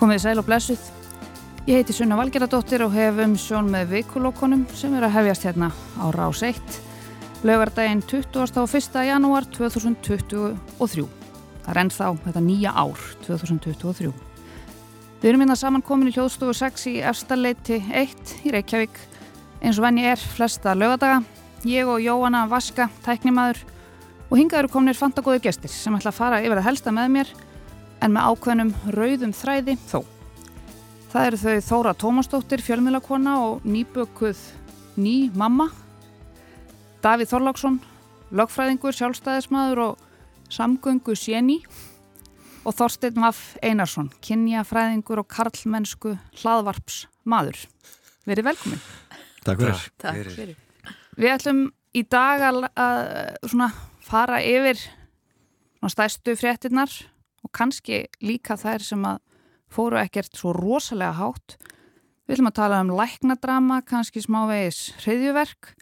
Komið sæl og blessuð. Ég heiti Sunna Valgeradóttir og hef um sjón með vikulokkonum sem er að hefjast hérna á Rás 1. Laugardaginn 21. janúar 2023. Það er ennþá þetta nýja ár 2023. Við erum hérna samankomin í hljóðstofu 6 í Efstaleiti 1 í Reykjavík. Eins og venni er flesta laugadaga. Ég og Jóanna Vaska, tæknimaður og hingaður komnir fantagóðu gestir sem ætla að fara yfir að helsta með mér en með ákveðnum rauðum þræði þó. Það eru þau Þóra Tómasdóttir, fjölmjölakona og nýbökuð ný mamma, Davíð Þorláksson, lögfræðingur, sjálfstæðismadur og samgöngu séni og Þorstein Vaff Einarsson, kynjafræðingur og karlmennsku hlaðvarps maður. Verið velkomin. Takk fyrir. Takk fyrir. Við ætlum í dag að, að fara yfir stæstu fréttinnar og kannski líka þær sem að fóru ekkert svo rosalega hátt. Við ætlum að tala um læknadrama, kannski smávegis hriðjuverk.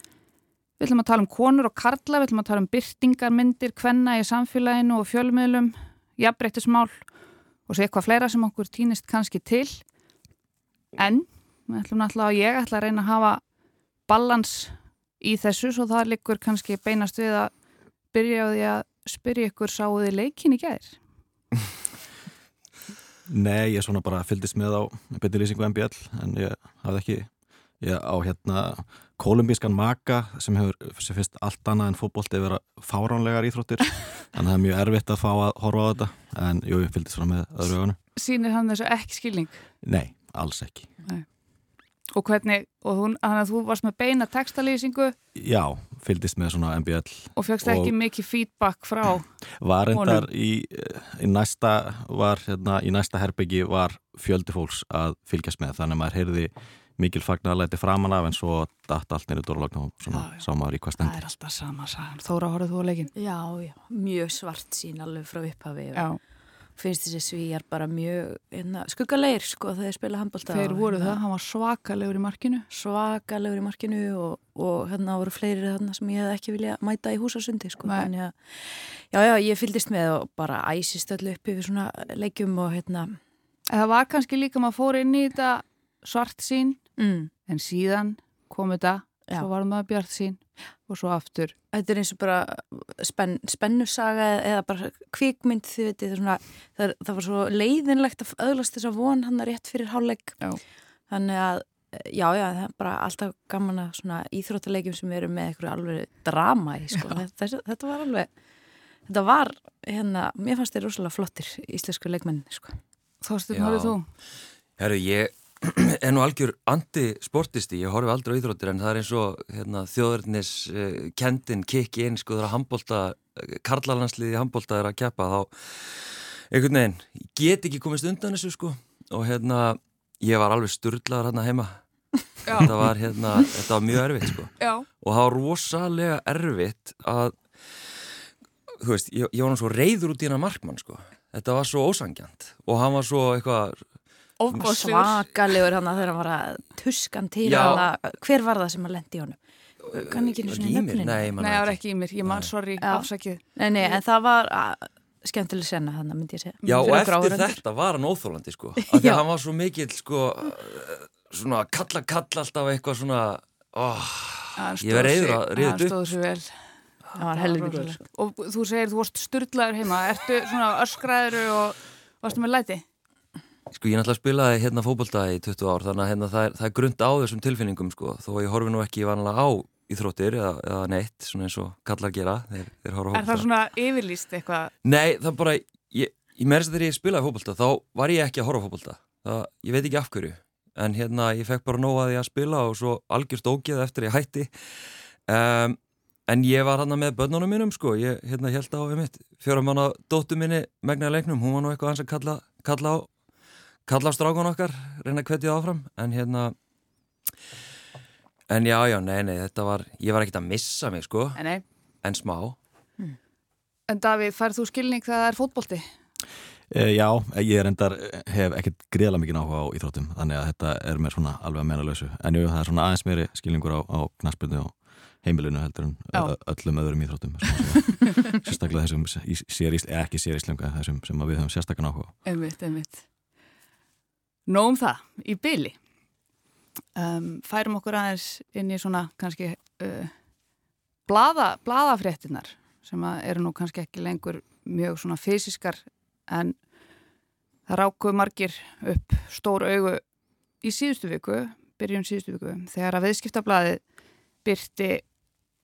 Við ætlum að tala um konur og karla, við ætlum að tala um byrtingarmyndir, kvenna í samfélaginu og fjölmiðlum, jafnbreyttismál og svo eitthvað fleira sem okkur týnist kannski til. En við ætlum náttúrulega að ég ætla að reyna að hafa balans í þessu svo það likur kannski beinast við að byrja á því að spyrja ykkur sáuði leikin í gæðir. Nei, ég svona bara fyldist með á betri lýsingu MBL en ég hafði ekki ég á hérna kolumbískan maka sem hefur sem finnst allt annað en fótbólti vera fáránlegar íþróttir þannig að það er mjög erfitt að fá að horfa á þetta en jú, ég fyldist svona með öðru ögunum Sýnir hann þessu ekki skilning? Nei, alls ekki Nei. Og hvernig, og hún, þannig að þú varst með beina textalýsingu Já, fyldist með svona MBL Og fegst ekki mikið feedback frá Var endar í, í næsta var, hérna, í næsta herbyggi var fjöldi fólks að fylgjast með þannig að maður heyrði mikil fagnarleiti framan af en svo datt allt nýrið dórlagn og svona já, já. sá maður í hvað stendur. Það er alltaf sama sagan. Þóra, horfðu þú á leikin? Já, já, mjög svart sín alveg frá upphafi Já finnst þessi svíjar bara mjög hérna, skuggalegir sko þegar þeir spila handbólta Þeir voru það, hann var svakalegur í markinu Svakalegur í markinu og, og hérna voru fleiri þarna sem ég hef ekki vilja mæta í húsasundi sko þannig að, já já, ég fyldist með og bara æsist öllu uppi við svona leikjum og hérna Það var kannski líka maður fór inn í þetta svart sín mm. en síðan kom þetta Já. svo var maður bjart sín og svo aftur. Þetta er eins og bara spenn, spennusaga eða bara kvikmynd þið veitir það, það, það var svo leiðinlegt að öðlast þess að von hann að rétt fyrir hálfleik. Þannig að já já það er bara alltaf gaman að svona íþróttalegjum sem eru með eitthvað alveg drama í sko. Þetta, þetta var alveg þetta var hérna, mér fannst þetta rosalega flottir íslensku leikmenn sko. Þorstin, hórið þú? Herru, ég er nú algjör anti-sportisti, ég horfi aldrei á íþróttir en það er eins og hérna, þjóðurnis uh, kendin kikki inn sko þegar handbólta, karlalandsliði handbólta er að keppa þá einhvern veginn, get ekki komist undan þessu sko og hérna ég var alveg sturglaður hérna heima. Þetta var hérna, þetta var mjög erfitt sko. Já. og það var rosalega erfitt að þú veist, ég, ég var svo reyður út í hennar markmann sko. Þetta var svo ósangjant og hann var svo eitthvað svakalegur hann að þegar hann var að tuskan til hana, hver var það sem að lendi í honum? Kann ekki einu svona nefninu Nei, nei, það var ekki. í mér, ég man sorry afsakið. Nei, nei, en það var skemmtileg sena þannig að myndi ég segja. Já, og eftir þetta var hann óþólandi sko. Af því að hann var svo mikill sko svona kalla kalla alltaf eitthvað svona oh, ég verði reyður að reyða upp. Það stóð sér vel. Það var heldur Og þú segir þú vorst styrlaður heima. Ertu svona öskraður og varstu með læti? Sko ég náttúrulega spilaði hérna fókbalta í 20 ár þannig að hérna, það, er, það er grund á þessum tilfinningum sko. Þó að ég horfi nú ekki vanlega á íþróttir eða, eða neitt svona eins og kallar gera þeir, þeir Er það svona yfirlýst eitthvað? Nei, það bara, ég, ég meðist þegar ég spilaði fókbalta þá var ég ekki að horfa fókbalta ég veit ekki af hverju. En hérna ég fekk bara nóg að ég að spila og svo algjörst ógeð eftir ég hætti. Um, en ég var hann með börnunum mínum sko. Ég hérna held á um manna dóttu minni megna leiknum, hún var nú eitthvað hans að kalla, kalla á kalla á strákun okkar, reyna að kvetja áfram en hérna en já, já, nei, nei, þetta var ég var ekkert að missa mig, sko nei. en smá hmm. En Davíð, færð þú skilning þegar það er fótbolti? E, já, ég er endar hef ekkert greiðlega mikið áhuga á íþróttum þannig að þetta er mér svona alveg að meina lausu en jú, það er svona aðeins meiri skilningur á, á knaspinu og heimilinu heldur en já. öllum öðrum íþróttum sérstaklega þessum sér, ekki séríslenga þessum sem við höfum sérstaklega áhuga Einmitt, einmitt nógum það í byli um, færum okkur aðeins inn í svona kannski uh, blada, bladafréttinar sem eru nú kannski ekki lengur mjög svona fysiskar en það rákuð margir upp stór augu í síðustu viku, byrjun síðustu viku þegar að viðskiptablaði byrti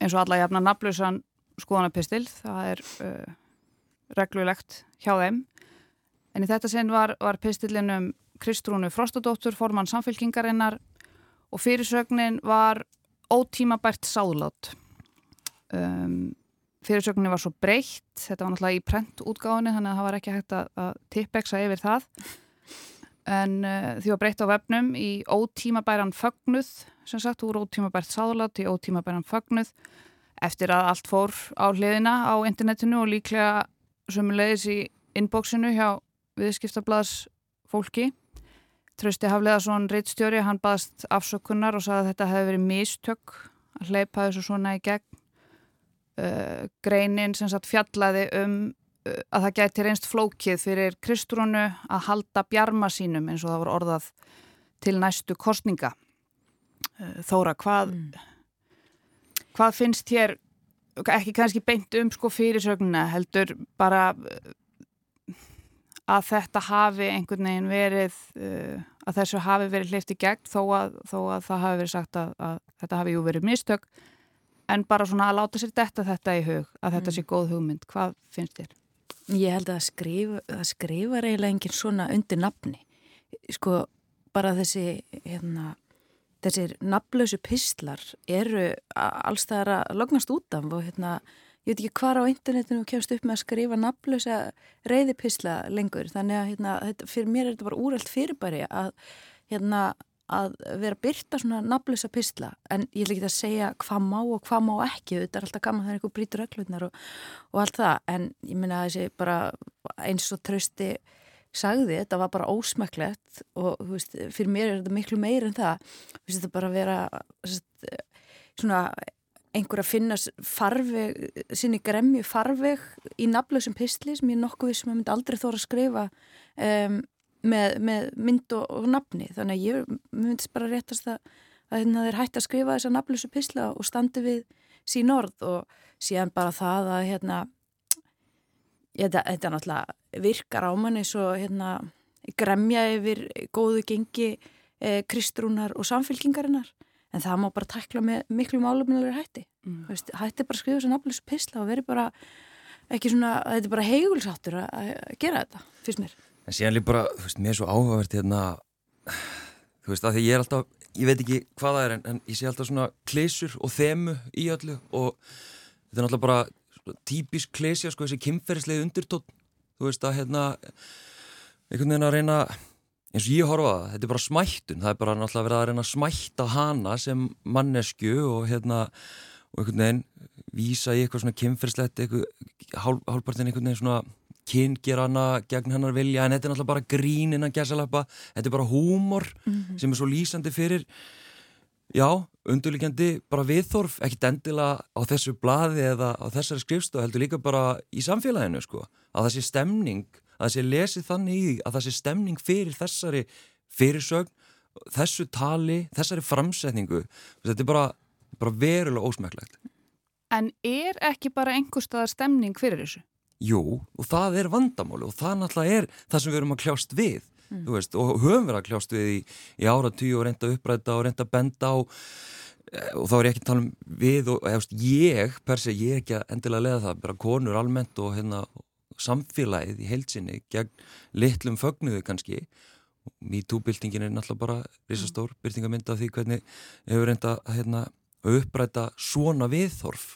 eins og alla jafna naflausan skoðanapistil, það er uh, reglulegt hjá þeim. En í þetta sinn var, var pistillinum Kristrúnu Frostadóttur, formann samfélkingarinnar og fyrirsögnin var ótímabært sáðlát. Um, fyrirsögnin var svo breytt þetta var náttúrulega í prentútgáðinu þannig að það var ekki hægt að, að tippeksa yfir það. En uh, því var breytt á vefnum í ótímabæran fögnuð sem sagt úr ótímabært sáðlát í ótímabæran fögnuð eftir að allt fór á hliðina á internetinu og líklega sömulegis í inboxinu hjá viðskiptablaðs fólki Trausti Hafleðarsson reittstjóri, hann baðast afsökunar og sagði að þetta hefði verið mistök að hleypa þessu svona í gegn. Uh, greinin sem sagt fjallaði um uh, að það gæti reynst flókið fyrir Kristrúnu að halda bjarma sínum eins og það voru orðað til næstu kostninga. Uh, Þóra, hvað, mm. hvað finnst hér, ekki kannski beint um sko fyrirsögnuna, heldur bara að þetta hafi einhvern veginn verið uh, að þessu hafi verið hlifti gegn þó að, þó að það hafi verið sagt að, að þetta hafi jú verið mistök en bara svona að láta sér detta þetta í hug að þetta mm. sé góð hugmynd hvað finnst þér? Ég held að skrifa, skrifa reyðilega enginn svona undir nafni sko bara þessi hérna, þessir nafnlausu pistlar eru allstæðar að lognast út af og hérna ég veit ekki hvað á internetinu kemst upp með að skrifa nafnlösa reyðipisla lengur. Þannig að hérna, þetta, fyrir mér er þetta bara úrælt fyrirbæri að, hérna, að vera byrta svona nafnlösa pisla en ég vil ekki að segja hvað má og hvað má ekki. Þetta er alltaf gaman þegar einhver brítur reglurnar og, og allt það. En ég minna að þessi bara eins og trösti sagði þetta var bara ósmæklegt og veist, fyrir mér er þetta miklu meir en það. Veist, þetta bara vera svona einhver að finna farveg, sinni gremju farveg í nafnlausum pistli sem ég nokkuð við sem ég myndi aldrei þóra að skrifa um, með, með mynd og, og nafni. Þannig að ég myndist bara réttast að, að hérna, þeir hætti að skrifa þessa nafnlausu pistla og standi við sín orð og síðan bara það að hérna, þetta, þetta náttúrulega virkar á manni svo hérna, gremja yfir góðu gengi eh, kristrúnar og samfélkingarinnar en það má bara takla með miklu málumnilegur hætti. Mm. Veist, hætti bara að skrifa þessu nafnlösu pisla og veri bara ekki svona, þetta er bara heigulsáttur að gera þetta, fyrst mér. En síðan líf bara, þú veist, mér er svo áhugavert hérna, þú veist, að því ég er alltaf ég veit ekki hvað það er, en, en ég sé alltaf svona klísur og þemu í öllu og þetta er náttúrulega bara típisk klísja, sko, þessi kynferðislega undirtótt, þú veist, að hérna einhvern veginn að reyna eins og ég horfa það, þetta er bara smættun. Það er bara náttúrulega verið að reyna að smætta hana sem mannesku og hérna og einhvern veginn vísa í eitthvað svona kynferðslegt hálfpartin einhvern veginn svona kyngerana gegn hennar vilja. En þetta er náttúrulega bara grín innan gæsalappa. Þetta er bara húmor mm -hmm. sem er svo lýsandi fyrir já, undurlíkjandi bara viðþorf, ekkit endilega á þessu blaði eða á þessari skrifstu heldur líka bara í samfélaginu sko. Að þessi stemning að það sé lesið þannig í að það sé stemning fyrir þessari fyrirsögn, þessu tali, þessari framsetningu. Þetta er bara, bara verulega ósmæklegt. En er ekki bara einhver staðar stemning fyrir þessu? Jú, og það er vandamáli og það náttúrulega er það sem við erum að kljást við. Mm. Veist, og höfum verið að kljást við í, í áratvíu og reynda að uppræta og reynda að benda á og þá er ég ekki að tala um við og ég, per se, ég er ekki að endilega leða það, bara konur almennt og hérna samfélagið í heilsinni gegn litlum fögnuðu kannski MeToo-byltingin er náttúrulega bara risastór mm. byltingamynda af því hvernig hefur reynda hérna, að uppræta svona viðþorf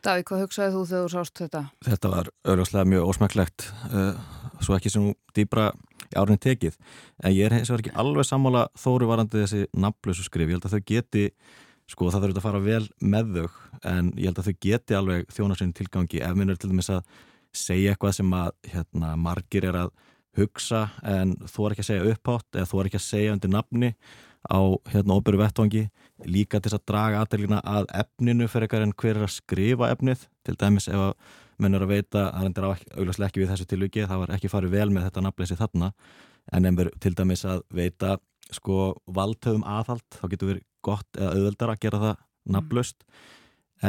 Davík, hvað hugsaði þú þegar þú sást þetta? Þetta var auðvarslega mjög ósmæklegt uh, svo ekki sem dýbra í árin tekið, en ég er hins vegar ekki alveg sammála þóru varandi þessi nafnlösu skrif, ég held að þau geti sko það þurft að fara vel með þau en ég held að þau geti alveg þjónarsynning tilgangi. Ef minn er til dæmis að segja eitthvað sem að hérna, margir er að hugsa en þú er ekki að segja upphátt eða þú er ekki að segja undir nafni á hérna óbyrju vettvangi líka til að draga aðdeilina að efninu fyrir eitthvað en hver er að skrifa efnið. Til dæmis ef að menn er að veita að það er auðvitað ekki við þessu tilviki það var ekki farið vel með þetta nafnleysi þarna. En verður til dæmis að veita sko valdhöfum aðhald þá getur verið gott eða auðveldar að gera það mm. nafnlaust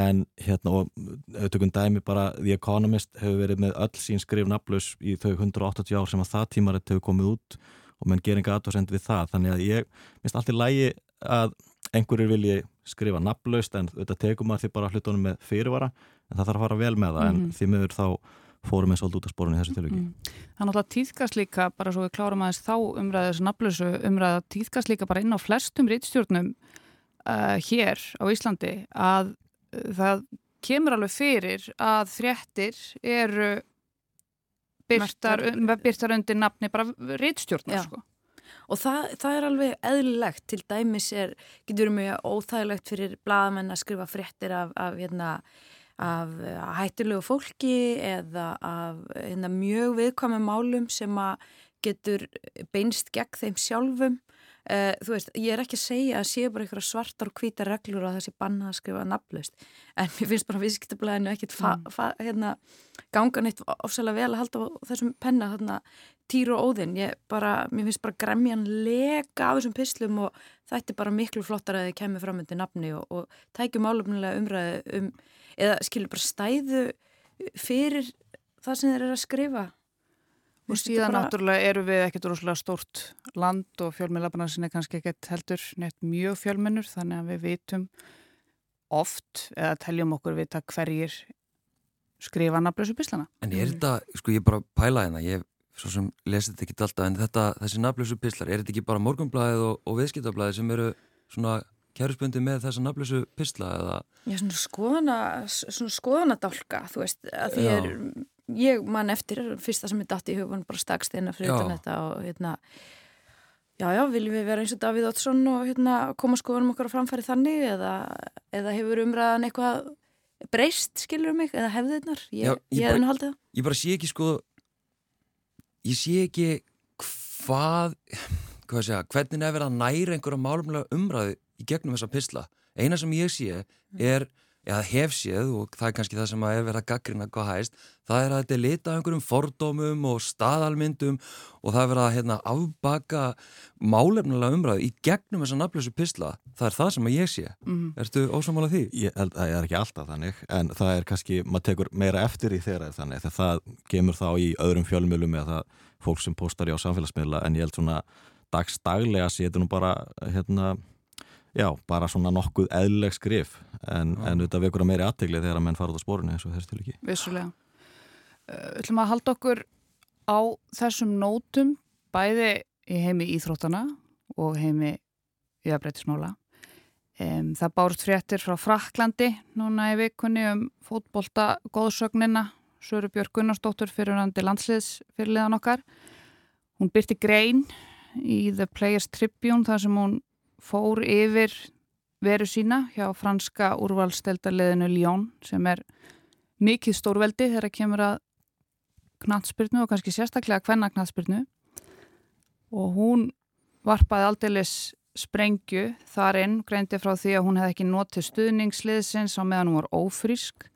en hérna og auðvitaðum dæmi bara The Economist hefur verið með öll sín skrif nafnlaus í þau 180 ár sem að það tímaritt hefur komið út og menn geringa aðtórsend við það þannig að ég minnst allt í lægi að einhverjir vilji skrifa nafnlaust en þetta tekum maður því bara hlutunum með fyrirvara en það þarf að fara vel með það mm -hmm. en mhm. því miður þá fórum við svolítið út af spórunni þessu tilviki. Mm. Það er náttúrulega tíðkast líka, bara svo við klárum aðeins þá umræðið þessu nafnlösu umræða, tíðkast líka bara inn á flestum rítstjórnum uh, hér á Íslandi að uh, það kemur alveg fyrir að þréttir eru byrtar, byrtar undir nafni bara rítstjórnum sko. Og það, það er alveg eðlilegt, til dæmis er, getur mjög óþægilegt fyrir bladamenn að skrifa fréttir af, af hérna af hættilegu fólki eða af hérna, mjög viðkvæmi málum sem að getur beinst gegn þeim sjálfum. Uh, þú veist, ég er ekki að segja að sé bara einhverja svartar og hvita reglur og þessi banna að skrifa nafnlaust, en mér finnst bara viðskiptablaðinu ekkit mm. hérna, ganga neitt ofsalega vel að halda á þessum penna, þarna týr og óðinn, ég bara, mér finnst bara gremjan lega af þessum pislum og þetta er bara miklu flottar að þið kemur fram undir nafni og, og tækjum álumnilega umræðu um eða skilur bara stæðu fyrir það sem þeir eru að skrifa og síðan bara... náttúrulega eru við ekkert rosalega stórt land og fjölmjölabanasin er kannski ekkert heldur neitt mjög fjölmennur þannig að við vitum oft eða teljum okkur vita hverjir skrifa nafnlösu pislana En er þetta, sko ég bara pæla hérna ég svo sem lesið þetta ekki alltaf en þetta, þessi nafnlösu pislar, er þetta ekki bara morgunblæðið og, og viðskiptablæðið sem eru svona kjærusböndi með þessa nafnlösu pistla eða? Já, svona skoðana svona skoðanadálka, þú veist að því er, ég man eftir fyrsta sem ég dætti í hugun bara stakst að fyrir þetta og hérna já, já, viljum við vera eins og Davíð Ottsson og hérna koma skoðanum okkar á framfæri þannig eða, eða hefur umræðan eitthvað breyst, skilur mig, eða hefðirnar? Ég, ég, ég, bara, ég bara sé ekki sko ég sé ekki hvað, hvað segja, hvernig er verið að næra einhverja málumlega umræðu í gegnum þessa pysla. Eina sem ég sé er, eða hef séð og það er kannski það sem að er verið að gaggrina hvað hægist, það er að þetta er litað einhverjum fordómum og staðalmyndum og það er verið að hérna, afbaka málefnulega umræðu í gegnum þessa nafnlösu pysla. Það er það sem að ég sé. Mm. Ertu ósamálað því? Ég held að það er ekki alltaf þannig, en það er kannski, maður tekur meira eftir í þeirra þannig, þegar það gemur þá í öðrum fjölmjölum eða það fólk sem postar í á samfélagsmiðla en ég held svona dagstaglega sétu nú bara hérna Já, bara svona nokkuð eðlileg skrif en, en auðvitað vekur að meiri aðtegli þegar að menn fara út á spórinu eins og þessi til ekki. Vissulega. Við uh, ætlum að halda okkur á þessum nótum bæði í heimi íþróttana og heimi í aðbreytismála. Um, það bárst fréttir frá Fraklandi núna í vikunni um fótbolta góðsögnina Söru Björg Gunnarsdóttur fyrir handi landsliðs fyrirliðan okkar. Hún byrti grein í The Players Tribune þar sem hún fór yfir veru sína hjá franska úrvalsteldarleðinu Lyon sem er mikið stórveldi þegar það kemur að knatsbyrnu og kannski sérstaklega hvenna knatsbyrnu og hún varpaði aldeilis sprengju þar inn, greindi frá því að hún hefði ekki notið stuðningsliðsins á meðan hún var ófrísk.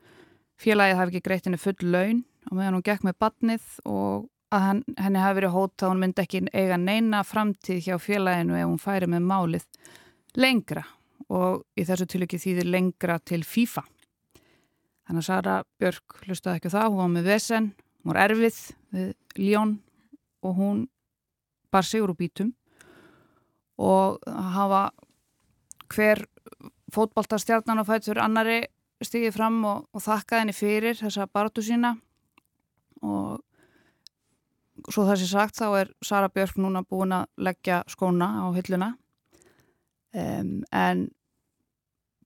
Félagið hafi ekki greitt henni full laun á meðan hún gekk með badnið og að hann, henni hafi verið hóta og hún myndi ekki eiga neina framtíð hjá félaginu ef hún færi með málið lengra. Og í þessu tilöki þýðir lengra til FIFA. Þannig að Sara Björk hlustaði ekki það, hún var með vesen, hún var erfið við Ljón og hún bar sigur úr bítum. Og hafa hver fótballtastjarnan og fættur annari stigið fram og, og þakkaði henni fyrir þessa baratu sína. Og svo það sé sagt þá er Sara Björk núna búin að leggja skóna á hylluna um, en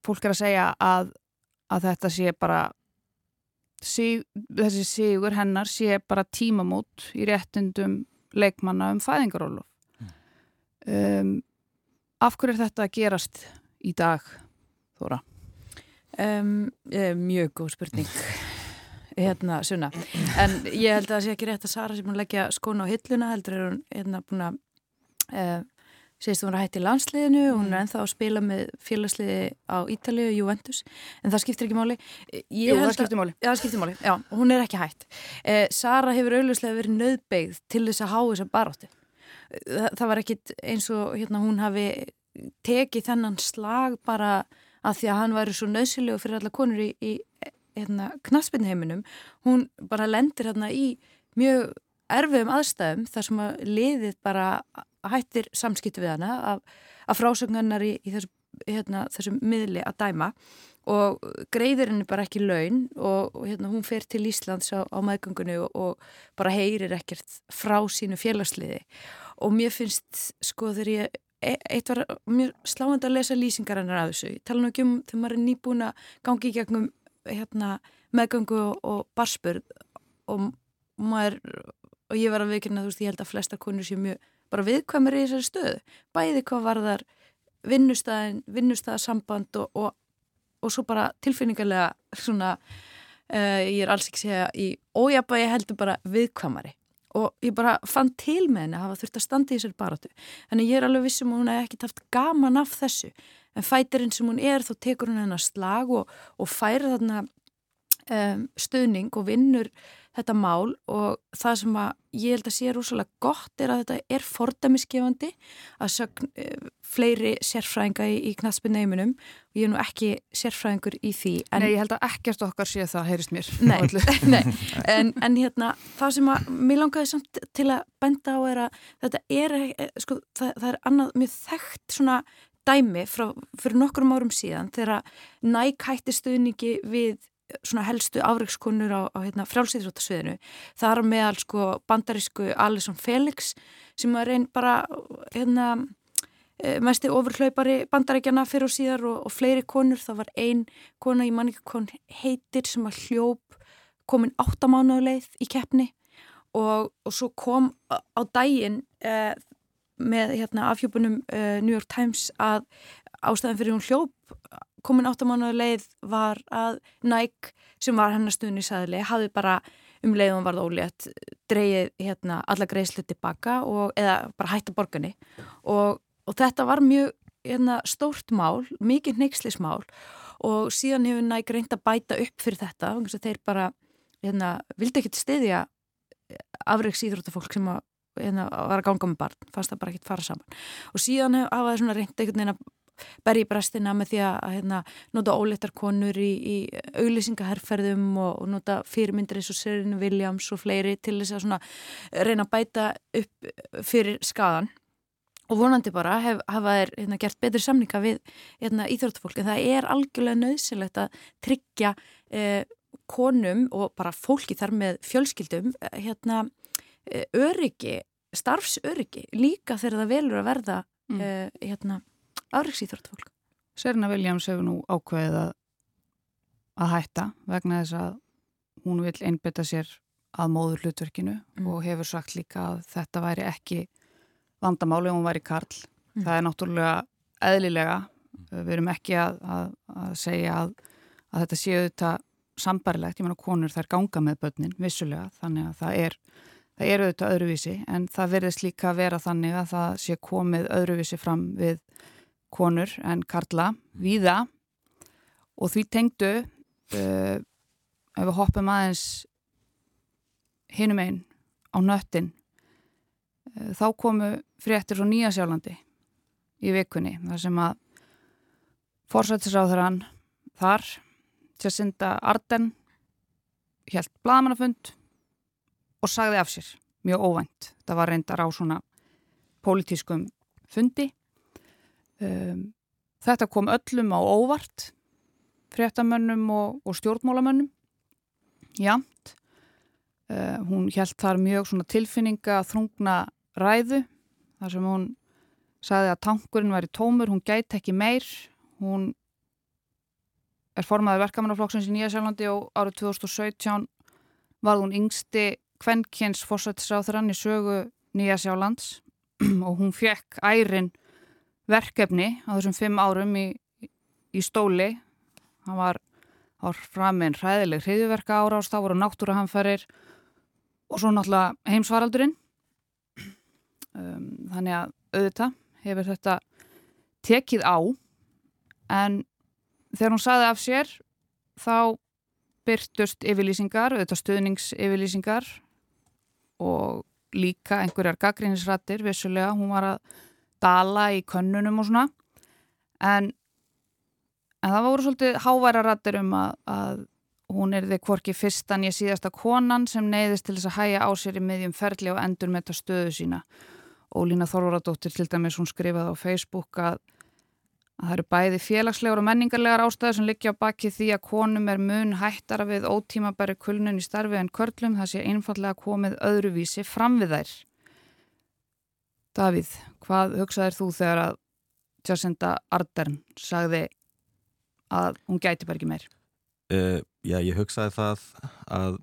fólk er að segja að, að þetta sé bara sí, þessi sigur hennar sé bara tímamót í réttundum leikmanna um fæðingarólu mm. um, af hverju er þetta að gerast í dag Þóra? Um, mjög góð spurning hérna sunna. En ég held að það sé ekki rétt að Sara sem hún leggja skóna á hilluna heldur er hún hérna búin að uh, segist hún að hætti landsliðinu og hún er mm. enþá að spila með félagsliði á Ítalið, Juventus. En það skiptir ekki máli. Ég Jú, það skiptir máli. Já, það skiptir máli, já, hún er ekki hætt. Uh, Sara hefur auðvitslega verið nöðbeigð til þess að há þess að baróttu það, það var ekkit eins og hérna hún hafi tekið þennan slag bara að því að hann væri svo nöðsilegu fyrir alla konur í, í hérna, knaspinheiminum, hún bara lendir hérna í mjög erfiðum aðstæðum þar sem að liðið bara hættir samskiptu við hana af, af frásögnarnar í, í þessu, hérna, þessum miðli að dæma og greiðir henni bara ekki laun og, og hérna, hún fer til Íslands á, á maðgöngunni og, og bara heyrir ekkert frá sínu félagsliði og mér finnst sko þegar ég e, eitt var mjög sláðand að lesa lýsingar hennar að þessu, ég tala nú ekki um þegar maður er nýbúin að gangi í gegnum hérna, meðgöngu og, og barspurð og maður og ég var að viðkynna, þú veist, ég held að flesta konur séu mjög bara viðkvæmur í þessari stöðu. Bæði hvað var þar vinnustæðin, vinnustæðasamband og, og, og svo bara tilfinningarlega svona, uh, ég er alls ekki segja í ójabægi heldur bara viðkvæmari. Og ég bara fann til með henni að hafa þurft að standa í þessari baratu þannig ég er alveg vissum að hún hef ekkert haft gaman af þessu en fætirinn sem hún er þá tekur hún hennar slag og, og færa þarna um, stuðning og vinnur þetta mál. Og það sem að ég held að sé rúsalega gott er að þetta er fordæmisgefandi að sögn e, fleiri sérfræðinga í, í knastbyrneiminum og ég er nú ekki sérfræðingur í því en, Nei, ég held að ekkert okkar sé það, heyrist mér. Nei, nei. En, en hérna, það sem að mér langaði samt til að benda á er að þetta er, e, sko, það, það er annað mjög þekkt svona dæmi frá, fyrir nokkrum árum síðan þegar næk hætti stuðningi við svona helstu afreikskonur á, á hérna, frjálsýðróttasviðinu. Það er meðal sko bandarísku Alison Felix sem var einn bara hérna, e, mesti ofurhlaupari bandaríkjana fyrir og síðar og, og fleiri konur. Það var einn kona í mannikon heitir sem var hljóp komin áttamánuðuleið í keppni og, og svo kom á daginn eh, með hérna, afhjópunum eh, New York Times að ástæðan fyrir hún hljóp komin áttamánuðu leið var að Nike sem var hennar stuðin í sæðli hafði bara um leiðum varð ólétt dreyið hérna alla greiðslu tilbaka og, eða bara hætta borgarni og, og þetta var mjög hérna, stórt mál, mikið neykslismál og síðan hefur Nike reynd að bæta upp fyrir þetta þeir bara hérna, vildi ekkert stiðja afreiks íþróttafólk sem að, hérna, var að ganga með barn, fannst það bara ekkert fara saman. Og síðan hafa það reynd einhvern veginn að bergi brestina með því að hérna, nota óleittar konur í, í auglýsingaherrferðum og, og nota fyrirmyndir eins og Serena Williams og fleiri til þess að reyna að bæta upp fyrir skadan og vonandi bara hef, hafa þær hérna, gert betri samninga við hérna, íþjóttafólk en það er algjörlega nöðsilegt að tryggja eh, konum og bara fólki þar með fjölskyldum eh, hérna, eh, öryggi, starfsöryggi líka þegar það velur að verða mm. eh, hérna afriksýþróttfólk. Serena Williams hefur nú ákveðið að, að hætta vegna þess að hún vil einbeta sér að móður hlutverkinu mm. og hefur sagt líka að þetta væri ekki vandamáli og hún væri karl. Mm. Það er náttúrulega eðlilega. Við erum ekki að, að, að segja að þetta séu þetta sambarilegt. Ég menna konur þær ganga með börnin vissulega þannig að það er það eru auðvitað öðruvísi en það verðist líka að vera þannig að það sé komið öðruvísi fram við konur en karla víða. Og því tengdu uh, ef við hoppum aðeins hinum einn á nöttin uh, þá komu fréttir frá Nýjasjálandi í vikunni þar sem að fórsættisráðurann þar Jacinda Arden helt blagamannafund og sagði af sér mjög óvænt. Það var reyndar á svona pólitískum fundi Um, þetta kom öllum á óvart, fréttamönnum og, og stjórnmálamönnum, jamt. Uh, hún held þar mjög tilfinninga þrungna ræðu, þar sem hún sagði að tankurinn væri tómur, hún gæti ekki meir, hún er formaður verkamannaflokksins í Nýjasjálflandi og árið 2017 var hún yngsti kvennkjens fórsættisráþurann í sögu Nýjasjálflands og hún fekk ærin verkefni á þessum fimm árum í, í stóli. Hann var, var framinn hræðileg hriðverka árást, þá voru náttúrahamferir og svo náttúrulega heimsvaraldurinn um, þannig að auðvitað hefur þetta tekið á. En þegar hún saði af sér þá byrtust yfirlýsingar, auðvitað stuðningsyfirlýsingar og líka einhverjar gaggrínisrættir vissulega, hún var að dala í könnunum og svona. En, en það voru svolítið háværa rættir um að, að hún er þið hvorki fyrstan ég síðasta konan sem neyðist til þess að hæja á sér í miðjum ferli og endur með þetta stöðu sína. Og Lína Þorvaradóttir til dæmis hún skrifaði á Facebook að, að það eru bæði félagslegar og menningarlegar ástæður sem liggja á baki því að konum er mun hættara við ótímabæri kulnun í starfi en körlum það sé einfallega komið öðruvísi fram við þær. Davíð, hvað hugsaðir þú þegar að Jacinda Ardern sagði að hún gæti bara ekki meir? Uh, já, ég hugsaði það að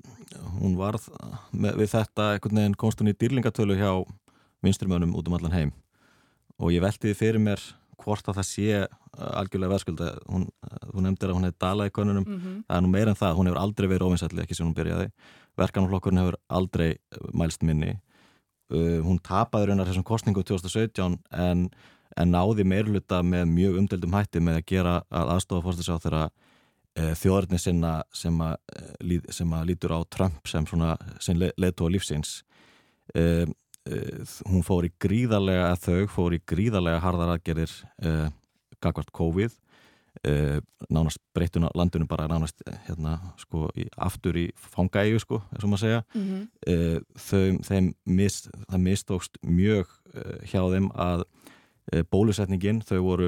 hún varð með, við þetta einhvern veginn í dýrlingatölu hjá vinstrumönum út um allan heim og ég veltiði fyrir mér hvort að það sé uh, algjörlega veðskulda. Hún, uh, þú nefndir að hún hefði dalað í konunum mm -hmm. það er nú meira en það, hún hefur aldrei verið ofinsætli ekki sem hún byrjaði, verkanflokkurinn hefur aldrei uh, mælst minni. Uh, hún tapaði raunar þessum kostningu 2017 en, en náði meirluta með mjög umdeldum hætti með að gera að aðstofa fórstis á þeirra uh, þjóðarni sinna sem að, sem að lítur á Trump sem, sem leðtóa lífsins. Um Eh, hún fór í gríðarlega að þau fór í gríðarlega harðar aðgerir uh, gagvart COVID. Uh, nánast breytuna landinu bara nánast hérna sko í, aftur í fangæju sko, og maður segja. Mm -hmm. uh, þau, þeim mist, það mistókst mjög hjá þeim að bólusetningin, þau voru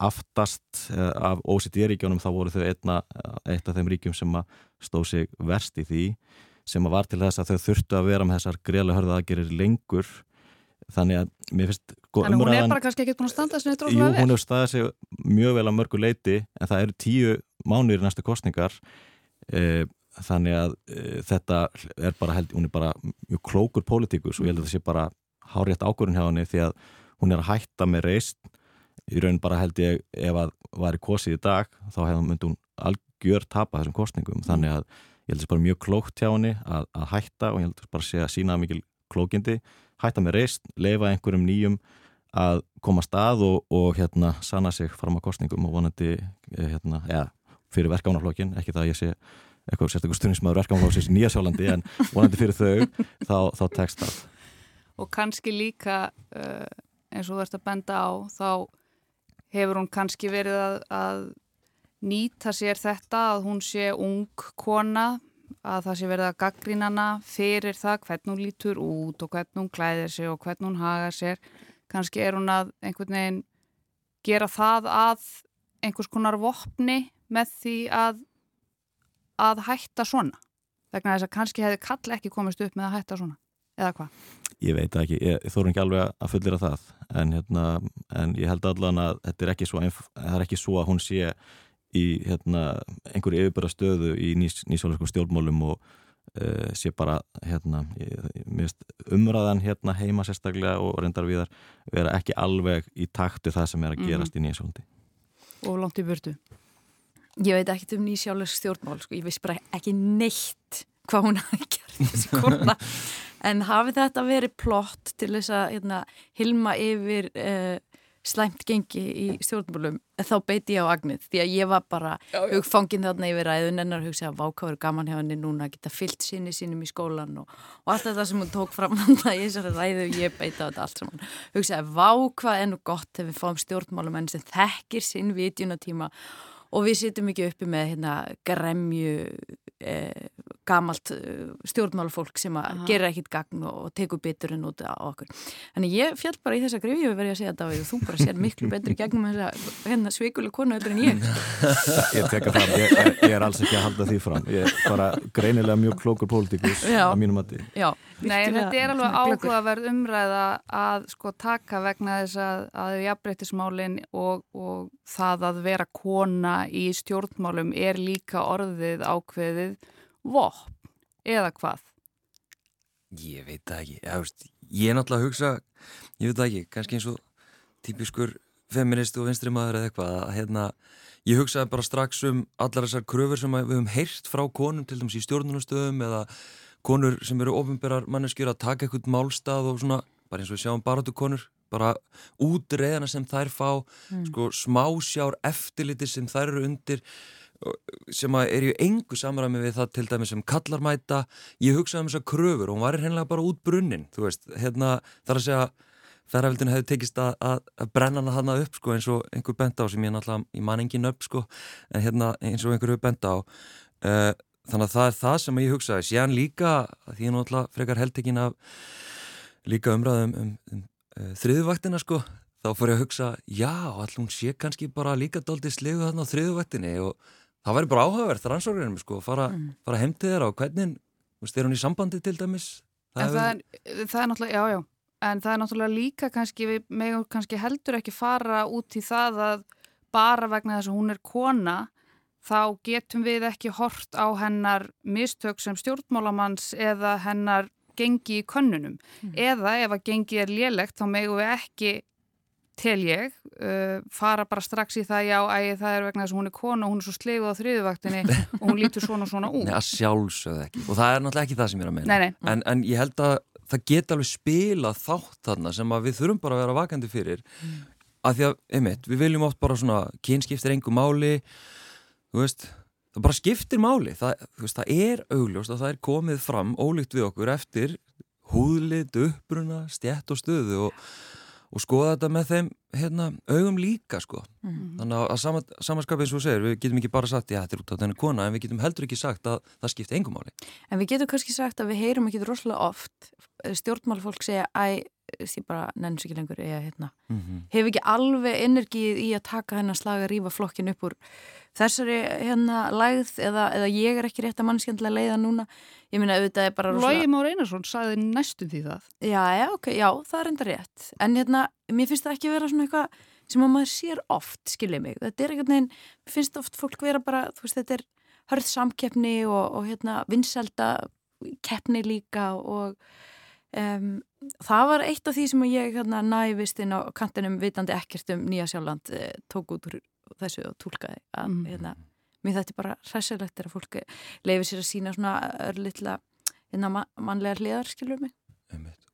aftast af OCD-ríkjónum þá voru þau einna, eitt af þeim ríkjum sem stóð sig verst í því sem var til þess að þau þurftu að vera með þessar greiðlega hörða aðgerir lengur. Þannig að mér finnst sko, Þannig hún er bara kannski ekki búin að standa þessu neitt Jú, hún hefur staðið sig mjög vel á mörgu leiti en það eru tíu mánuðir næstu kostningar e, þannig að e, þetta er bara held, hún er bara mjög klókur pólitíkus og ég held að það sé bara hárétt ákvörðun hjá henni því að hún er að hætta með reist í raun bara held ég ef að var í kosið í dag þá myndi hún algjör tapa þessum kostningum þannig að ég held að það er bara mjög klókt hjá henni að, að hætta og ég held að það bara sé að sína mikil klókindi, hætta með reist, leifa einhverjum nýjum að koma stað og, og hérna sanna sig fram á kostningum og vonandi eh, hérna, ja, fyrir verkefnaflokkin, ekki það að ég sé eitthvað sérstaklega stundismæður verkefnaflokksins í Nýja Sjálandi en vonandi fyrir þau þá, þá tekst það. Og kannski líka uh, eins og þú ert að benda á þá hefur hún kannski verið að, að nýta sér þetta að hún sé ung kona að það sé verið að gaggrínana fyrir það hvernig hún lítur út og hvernig hún klæðir sig og hvernig hún hagar sér. Kannski er hún að einhvern veginn gera það að einhvers konar vopni með því að að hætta svona. Vegna þess að kannski hefði kall ekki komist upp með að hætta svona, eða hvað? Ég veit ekki, ég, þóru ekki alveg að fullira það. En, hérna, en ég held allan að þetta er ekki svo, er ekki svo að hún sé í hérna, einhverju yfirbara stöðu í nýs, nýsválegskum stjórnmálum og uh, sé bara hérna, umræðan hérna, heima sérstaklega og reyndar viðar vera ekki alveg í taktu það sem er að gerast mm. í nýsváldi. Og langt í vördu? Ég veit ekki um nýsjálegs stjórnmál, sko. ég veist bara ekki neitt hvað hún hafi gert en hafi þetta verið plott til þess að hérna, hilma yfir uh, slæmt gengi í stjórnmálum þá beiti ég á agnið. Því að ég var bara hugfangin þarna yfir ræðun en að hugsa að vákáður gaman hjá henni núna að geta fyllt sinni sínum í skólan og, og allt þetta sem hún tók fram þannig að ég þessari ræðu og ég beiti á þetta allt saman. Hugsa að vákvað er nú gott þegar við fáum stjórnmálum en sem þekkir sinn vitjunatíma og við sittum ekki uppi með hérna gremju eh, gamalt uh, stjórnmálufólk sem að gera ekkit gagn og tekur biturinn út á okkur. Þannig ég fjall bara í þessa grifju við verðum að segja þetta og þú bara sér miklu betri gegnum þessa hérna, sveikuleg konu öllur en ég. Ég teka fram, ég, ég er alls ekki að halda því fram. Ég er bara greinilega mjög klókur pólitíkus á mínum mati. Já, Nei, þetta er alveg áhugaverð umræða að sko taka vegna þess að, að jafnbreytismálinn og, og það að vera kona í stjórnmálum er líka orðið ákveðið vopn eða hvað? Ég veit það ekki. Já, veist, ég er náttúrulega að hugsa, ég veit það ekki, kannski eins og típiskur feminist og vinstri maður eða eitthvað að hérna, ég hugsaði bara strax um allar þessar kröfur sem við höfum heyrt frá konum til dæmis í stjórnunastöðum eða konur sem eru ofinberar manneskjur að taka eitthvað málstað og svona, bara eins og við sjáum baratu konur, bara útreðana sem þær fá, mm. sko smásjár eftirliti sem þær eru undir sem er í engu samræmi við það til dæmis sem kallarmæta ég hugsaði um þessar kröfur og hún var hérna bara út brunnin þú veist, hérna þar að segja ferrafildinu hefði tekist að, að, að brenna hana hana upp sko eins og einhver benda á sem ég náttúrulega, ég man engin upp sko en hérna eins og einhver hefur benda á. Uh, þannig að það er það sem ég hugsaði. Síðan líka, því ég náttúrulega frekar heldekinn af líka umræðum um, um, um uh, þriðuvaktina sko þá fór ég að hugsa, já, allum sé kannski bara líka doldið slegu þarna á þriðuvaktinni og það væri bara áhugaverð rannsóknirinn, sko, fara, mm. fara heim til þeirra og hvernig, þú veist, er hún í sambandi til dæmis? Það, hefur... það, er, það er náttúrulega, já, já en það er náttúrulega líka kannski, við megum kannski heldur ekki fara út í það að bara vegna þess að hún er kona þá getum við ekki hort á hennar mistök sem stjórnmálamanns eða hennar gengi í könnunum mm. eða ef að gengi er lélegt þá megum við ekki tel ég, uh, fara bara strax í það já, ægi það er vegna þess að hún er kona og hún er svo sleguð á þriðuvaktinni og hún lítur svona og svona út. Nei, að sjálfsögðu ekki og það er náttúrulega ekki það sem ég er að meina nei, nei. En, en ég held að það geta alveg spila þátt þarna sem við þurfum bara að vera vakandi fyrir mm. að því að, einmitt, við viljum oft bara svona kynskiptir engu máli þú veist, það bara skiptir máli það, veist, það er augljóst að það er komið fram ólíkt við okkur eftir húðlit, uppbruna, stjætt og stöðu og og skoða þetta með þeim hérna, augum líka sko. mm -hmm. þannig að sama, samanskapið eins og segir við getum ekki bara sagt, já þetta er út á þennu kona en við getum heldur ekki sagt að það skipti engum máli En við getum kannski sagt að við heyrum ekki rosalega oft eh, stjórnmálfólk segja æ, því bara nenns ekki lengur eða hérna, mm -hmm. hefur ekki alveg energið í að taka hennar slag að rýfa flokkin upp úr þessari hérna lægð eða, eða ég er ekki rétt að mannskjöndilega leiða núna. Ég minna auðvitað er bara Lógi Már Einarsson sagði næstu því það. Já, já, ok, já, það er enda rétt. En hérna, mér finnst það ekki vera svona eitthvað sem að maður sér oft, skiljið mig. Þetta er einhvern veginn, mér finnst oft fólk vera bara, þú veist, þetta er hörð samkeppni og, og hérna, vinselda keppni líka og um, það var eitt af því sem ég hérna, nævist inn á kantinum vitandi ekkert um Nýja Sjálfland eh, tók út úr þessu og tólkaði að mm. hérna mér þetta er bara hræsilegt er að fólki leifir sér að sína svona örlittla innan mannlega hliðar, skilur mig?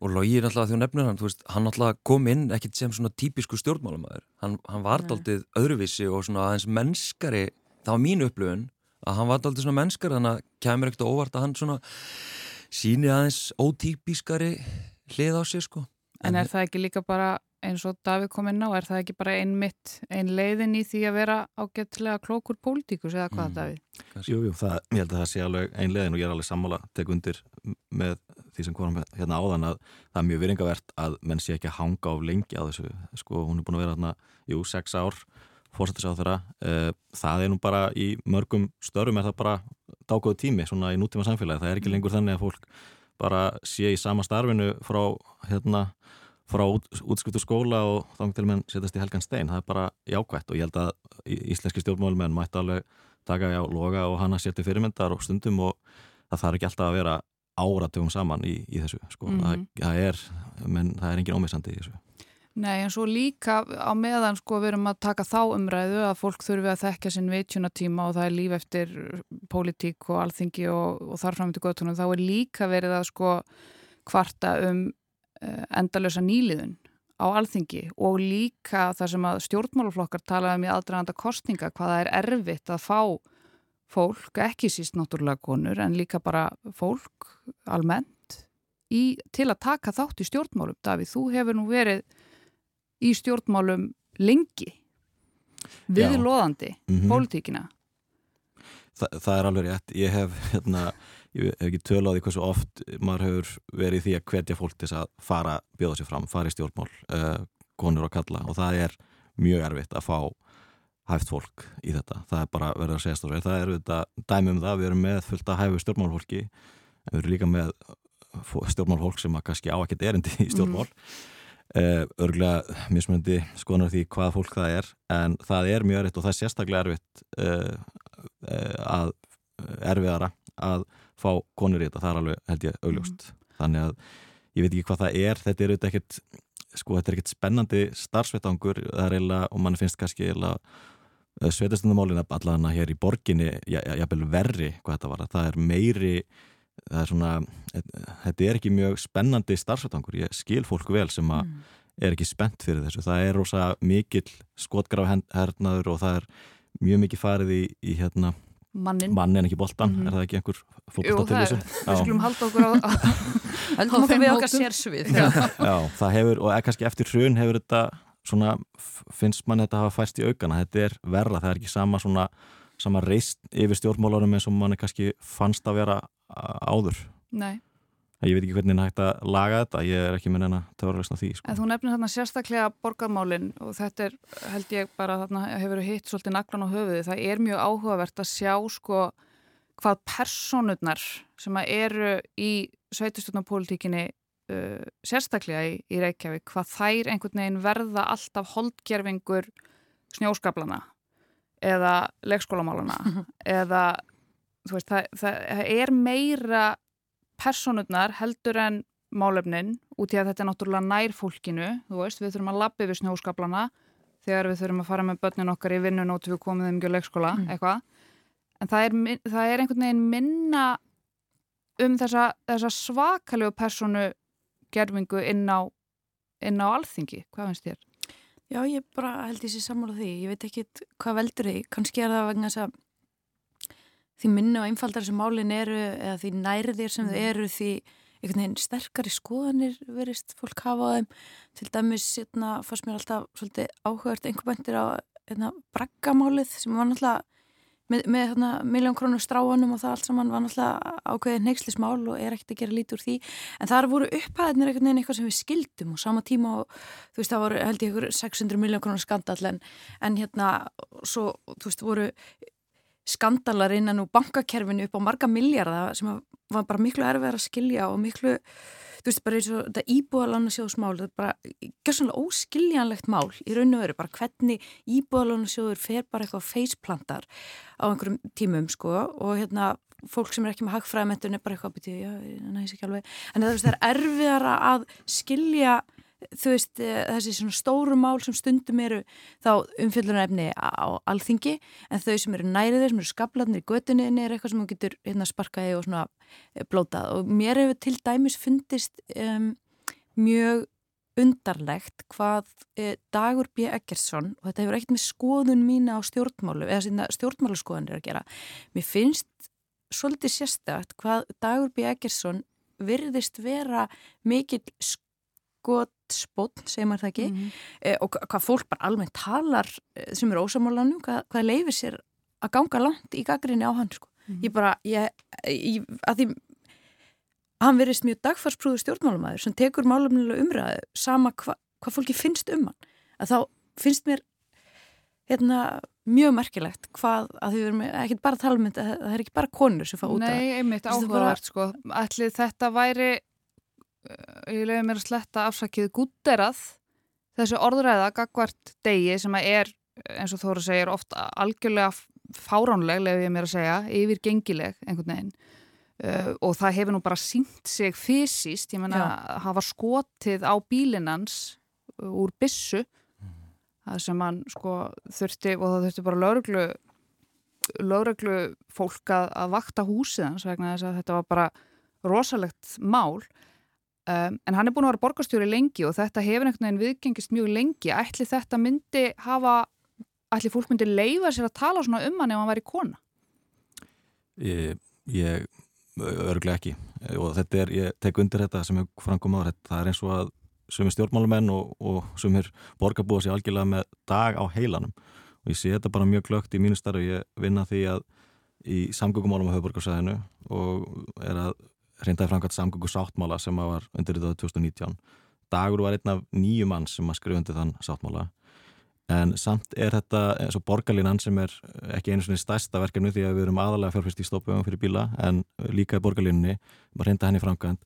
Og Lógi er alltaf því að nefnir hann, veist, hann alltaf kom inn ekkert sem svona típisku stjórnmálamæður hann, hann var aldrei öðruvísi og svona aðeins mennskari, það var mín upplöfun að hann var aldrei svona mennskari þannig að kemur ekkert óvart að hann svona síni aðeins ótípiskari hlið á sig sko En er það ekki líka bara eins og Davík kom inn á, er það ekki bara ein mitt, ein leiðin í því að vera ágættilega klókur pólitíkus eða hvað, mm. Davík? Jú, jú, það, ég held að það sé alveg ein leiðin og ég er alveg sammála tek undir með því sem konum hérna áðan að það er mjög viringavert að menn sé ekki að hanga á lengi á þessu, sko, hún er búin að vera hérna, jú, sex ár, fórsettis á þeirra, uh, það er nú bara í mörgum störum er það bara dágóðu tími svona í nútíma samfélagi, það er ekki lengur þannig að fólk bara sé í sama starfinu frá hérna frá út, útskiptu skóla og þá til menn setjast í helgan stein, það er bara jákvægt og ég held að íslenski stjórnmálmenn mætti alveg taka á loga og hana setja fyrirmyndar og stundum og það þarf ekki alltaf að vera áratugum saman í, í þessu sko. mm -hmm. það, það er, menn það er engin ómissandi í þessu. Nei, en svo líka á meðan sko við erum að taka þá umræðu að fólk þurfi að þekka sinn veitjunatíma og það er líf eftir pólitík og alþingi og, og þarfram til göttunum, þá er líka verið að sko kvarta um Eh, endalösa nýliðun á alþingi og líka það sem að stjórnmálaflokkar talaði um í aðdraganda kostninga hvaða er erfitt að fá fólk, ekki síst náttúrulega konur en líka bara fólk almennt í, til að taka þátt í stjórnmálum. Davíð, þú hefur nú verið í stjórnmálum lengi viðlóðandi mm -hmm. pólitíkina. Þa, það er alveg rétt. Ég hef hérna ég hef ekki tölu á því hversu oft maður hefur verið því að hvetja fólk til að fara, bjóða sér fram, fara í stjórnmál uh, konur og kalla og það er mjög erfitt að fá hæft fólk í þetta, það er bara verið að segja stóri, það er þetta dæmi um það við erum með fullt að hæfu stjórnmálfólki við erum líka með stjórnmálfólk sem að kannski á ekkert erindi í stjórnmál mm. Uh, örgulega mismöndi skonar því hvað fólk það er en það er mjög erfitt og það er sérstaklega erfitt uh, að erfiðara að fá konur í þetta, það er alveg held ég augljóst. Mm. þannig að ég veit ekki hvað það er. Þetta er auðvitað ekkert sko þetta er ekkert spennandi starfsvetangur það er eiginlega, og mann finnst kannski eiginlega eh, sveitastundumálin allavega hér í borginni, jafnvel verri hvað þetta var, það er meiri það er svona, þetta er ekki mjög spennandi starfsvetangur, ég skil fólk vel sem að mm. er ekki spennt fyrir þessu, það er rosa mikill skotgraf hernaður og það er mjög mikið farið í, í hérna mannin manni en ekki boltan, Mhm. er það ekki einhver Jú, það er, við skulum halda okkur á, á okkur þeim við okkar sérsvið. Já, það hefur, og er kannski eftir hrun hefur þetta svona, finnst mann þetta hafa fæst í aukana, þetta er verra, það er ekki sama svona, sama reist yfir stjórnmálarum eins og manni kannski fannst að vera áður. Nei, Ég veit ekki hvernig það hægt að laga þetta, ég er ekki með neina töfralesna því, sko. en þú nefnir þarna sérstaklega borgarmálin og þetta er, held ég bara þarna hefur hitt svolítið naglan á höfuði það er mjög áhugavert að sjá sko hvað personurnar sem að eru í sveitustjórnapólitíkinni uh, sérstaklega í, í Reykjavík, hvað þær einhvern veginn verða alltaf holdgerfingur snjóskaplana eða leikskólamálana eða þú veist, það, það, er meira personurnar heldur en málefnin út í að þetta er náttúrulega nær fólkinu, þú veist, við þurfum að labbi við snjóskaplana þegar við þurfum að fara með börnin okkar í vinnun og við komum þeim ekki á leikskóla, Mm. eitthvað en það er, það er einhvern veginn minna um þessa, þessa svakalegu personu gerfingu inn á inn á alþingi, hvað finnst þér? Já, ég bara held sér sammála því. Ég veit ekki hvað veldur því. Kannski er það vegna þess að því minni og einfaldar sem málin eru eða því nærðir sem þau eru því einhvern veginn sterkari skoðanir verist fólk hafa á þeim. Til dæmis hérna, fannst mér alltaf svolítið áhugart einhver bæntir á hérna, braggamálið sem var náttúrulega með, með hérna, miljón krónu stráanum og það allt saman var náttúrulega ákveðið neykslismál og er ekkert að gera lít úr því. En þar voru upphæðinir einhvern veginn eitthvað sem við skildum og sama tíma og þú veist það voru held ég ykkur 600 miljón krónu skandal en, en hérna svo þú veist voru skandalar innan úr bankakerfinu upp á marga miljardar sem var bara miklu erfið að skilja og miklu þú veist bara eins og þetta íbúðalána sjóðsmál þetta er bara gerðsvonlega óskiljanlegt mál í raun og veru, bara hvernig íbúðalána sjóður fer bara eitthvað feisplantar á einhverjum tímum sko og hérna fólk sem er ekki með hagfræðamentun er bara eitthvað að byrja, já, næs ekki alveg. En það, það er erfiðara að skilja þú veist, eh, þessi svona stóru mál sem stundum eru þá umfjöldunarefni á alþingi en þau sem eru næriðir, sem eru skablarnir í götuninni er eitthvað sem þú getur hérna sparkaði og svona eh, blótað og mér hefur til dæmis fundist um, mjög undarlegt hvað eh, Dagur B. Eggersson og þetta hefur ekkert með skoðun mína á stjórnmálu eða sína stjórnmáluskoðanir að gera mér finnst svolítið sérstakt hvað Dagur B. Eggersson virðist vera mikill skotspotn, segir maður það ekki Mhm. eh, og hva- hvað fólk bara almennt talar eh, sem er ósamálanum, hvað, hvað leifir sér að ganga langt í gaggrinni á hann sko. ég bara, ég, ég að því hann verist mjög dagfarsprúðu stjórnmálumæður sem tekur málumnilega umræðu sama hva, hvað fólki finnst um hann að þá finnst mér hérna, mjög merkilegt hvað að þau verum ekki bara að tala um þetta það er ekki bara konur sem fá út af Nei, einmitt áhugavert sko Ætli þetta væri ég leiði mér að sletta afsakið gútterað þessu orðræða gagvart degi sem að er eins og Þóra segir ofta algjörlega fáránleg leiði ég mér að segja, yfir gengileg einhvern veginn. Uh, og það hefur nú bara sínt sig fysiskt, ég menna hafa skotið á bílinans úr bissu það sem hann sko þurfti og það þurfti bara lögreglu lögreglu fólk að, að vakta húsið hans vegna þess að þetta var bara rosalegt mál um, en hann er búin að vera borgarstjóri lengi og þetta hefur einhvern veginn viðgengist mjög lengi. Ætli þetta myndi hafa ætli fólk myndi leifa sér að tala svona um hann ef hann væri kona? Ég, ég örglega ekki. Og þetta er, ég tek undir þetta sem hefur framkomað, það er eins og að sumir stjórnmálumenn og, og sumir borgarbúa sér algjörlega með dag á heilanum. Og ég sé þetta bara mjög glögt í mínu starf, ég vinna því að í samgöngumálum á höfuborgarsæðinu og er að reyndaði framkvæmt samgöngu sáttmála sem var undir þetta 2019. Dagur var einn af nýju mann sem að skrifa undir þann sáttmála. En samt er þetta eins og borgarlínan sem er ekki einu svona stærsta verkefni því að við erum aðalega fjárfyrst í stoppöfum fyrir bíla en líka í borgarlínunni, maður reynda henni framkvæmt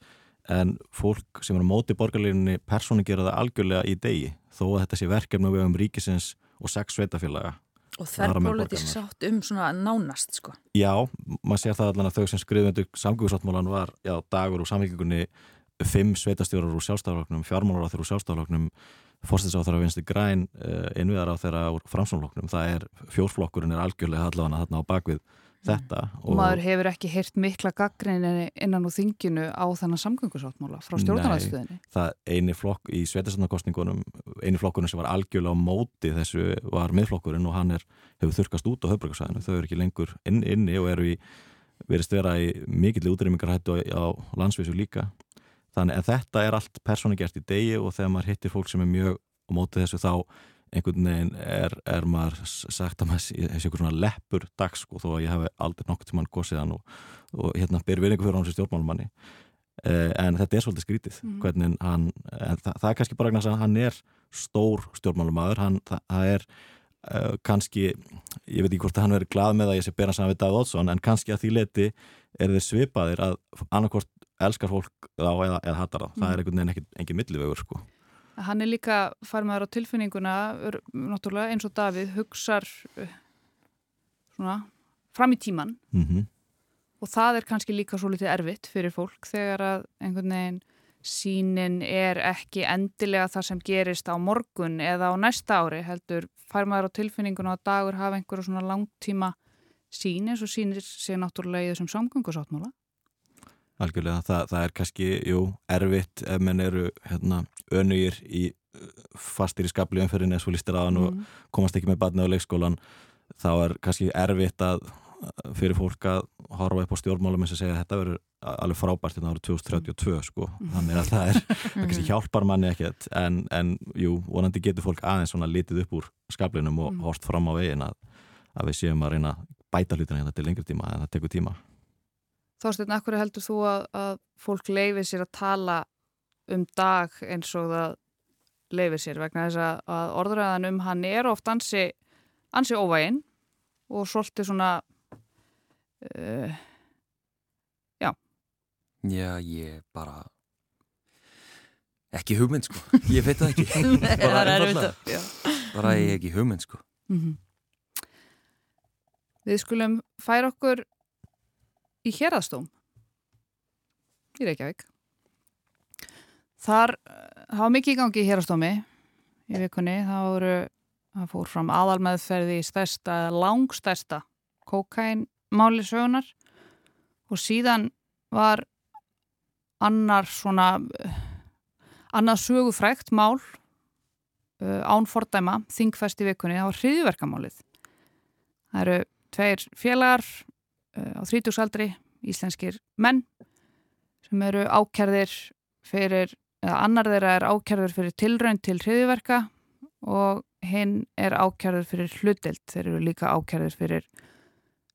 en fólk sem er á móti borgarlínunni persónu gera það algjörlega í degi þó að þetta sé verkefni við um ríkisins og sex sveitafélaga og þverrpólitísk sátt um svona nánast sko. Já, maður sér það allan að þau sem skrifundu samgöngusáttmálan var já, dagur úr samvíkingunni fimm sveitastjórar úr sjálfstafloknum, fjármálar á þeirra úr sjálfstafloknum fórstins á þeirra vinsti græn uh, innviðar á þeirra úr framsónloknum það er, fjórflokkurinn er algjörlega allavega þarna á bakvið þetta og, maður hefur ekki heyrt mikla gaggrinni innan úr þinginu á þennan samgöngusáttmála frá stjórnarnarstöðinni það eini flokk í svetisarnarkostningunum eini flokkurinn sem var algjörlega á móti þessu var miðflokkurinn og hann er, hefur þurkast út á höfbrukarsæðinu, þau eru ekki lengur inn, inni og eru í, verist vera í mikill útrýmingarhættu á, á landsvísu líka. Þannig að þetta er allt persónigert í degi og þegar maður hittir fólk sem er mjög á móti þessu þá einhvern veginn er, er maður sagt að maður sé einhvern svona leppur dags sko, þó að ég hef aldrei nokkur til mann gósið hann og, og hérna ber við einhver fyrir hans stjórnmálumanni eh, en þetta er svolítið skrítið mm. hvernig hann, það, það er kannski bara að hann er stór stjórnmálumadur hann, það, það er uh, kannski, ég veit ekki hvort hann verið glað með að ég sé bera saman við Davíð Ótsson en kannski að því leti er þið svipaðir að annarkort elskar fólk þá eða, eða hattar þá, mm. það er einhvern veginn engin millivögur sko Hann er líka farmaður á tilfinninguna, náttúrulega eins og Davíð, hugsar uh, svona, fram í tíman mm -hmm. og það er kannski líka svo litið erfitt fyrir fólk þegar að einhvern veginn sínin er ekki endilega það sem gerist á morgun eða á næsta ári heldur farmaður á tilfinninguna og dagur hafa einhverju svona langtíma sín eins og sínir sig náttúrulega í þessum samgöngusáttmála. Algjörlega, það, það er kannski, jú, erfitt ef menn eru hérna, önugir í fastir í skabli umferðin eða svo listir aðan mm. og komast ekki með badna á leikskólan þá er kannski erfitt að fyrir fólk að horfa upp á stjórnmálum eins og segja að þetta verður alveg frábært hérna árið 2032 sko mm. þannig að það er, það kannski hjálpar manni ekkert en, en jú, vonandi getur fólk aðeins svona litið upp úr skablinum og mm. hort fram á vegin að, að við séum að reyna bæta hlutina hérna til lengri tíma en það tekur tíma Þorstein, akkur heldur þú að, að fólk leifir sér að tala um dag eins og það leifir sér? Vegna þess að orðræðan um hann er oft ansi, ansi óvæginn og svolítið svona uh, já. Já, ég bara ekki hugmynd sko. Ég veit það ekki. Bara, bara ég ekki hugmynd sko. Mm -hmm. Við skulum færa okkur í hérastóm í Reykjavík. Þar hafa mikið í gangi í hérastómi í vikunni, það voru það fór fram aðalmeðferði í stærsta, langstærsta kokainmáli sögunar og síðan var annar svona annað sögufrækt mál uh, ánfordæma þingfest í vikunni, það var hriðverkamálið það eru tveir félagar á þrítugsaldri íslenskir menn sem eru ákjærðir fyrir, eða annar þeirra er ákjærður fyrir tilraun til hriðverka og hinn er ákjærður fyrir hlutild, þeir eru líka ákjærður fyrir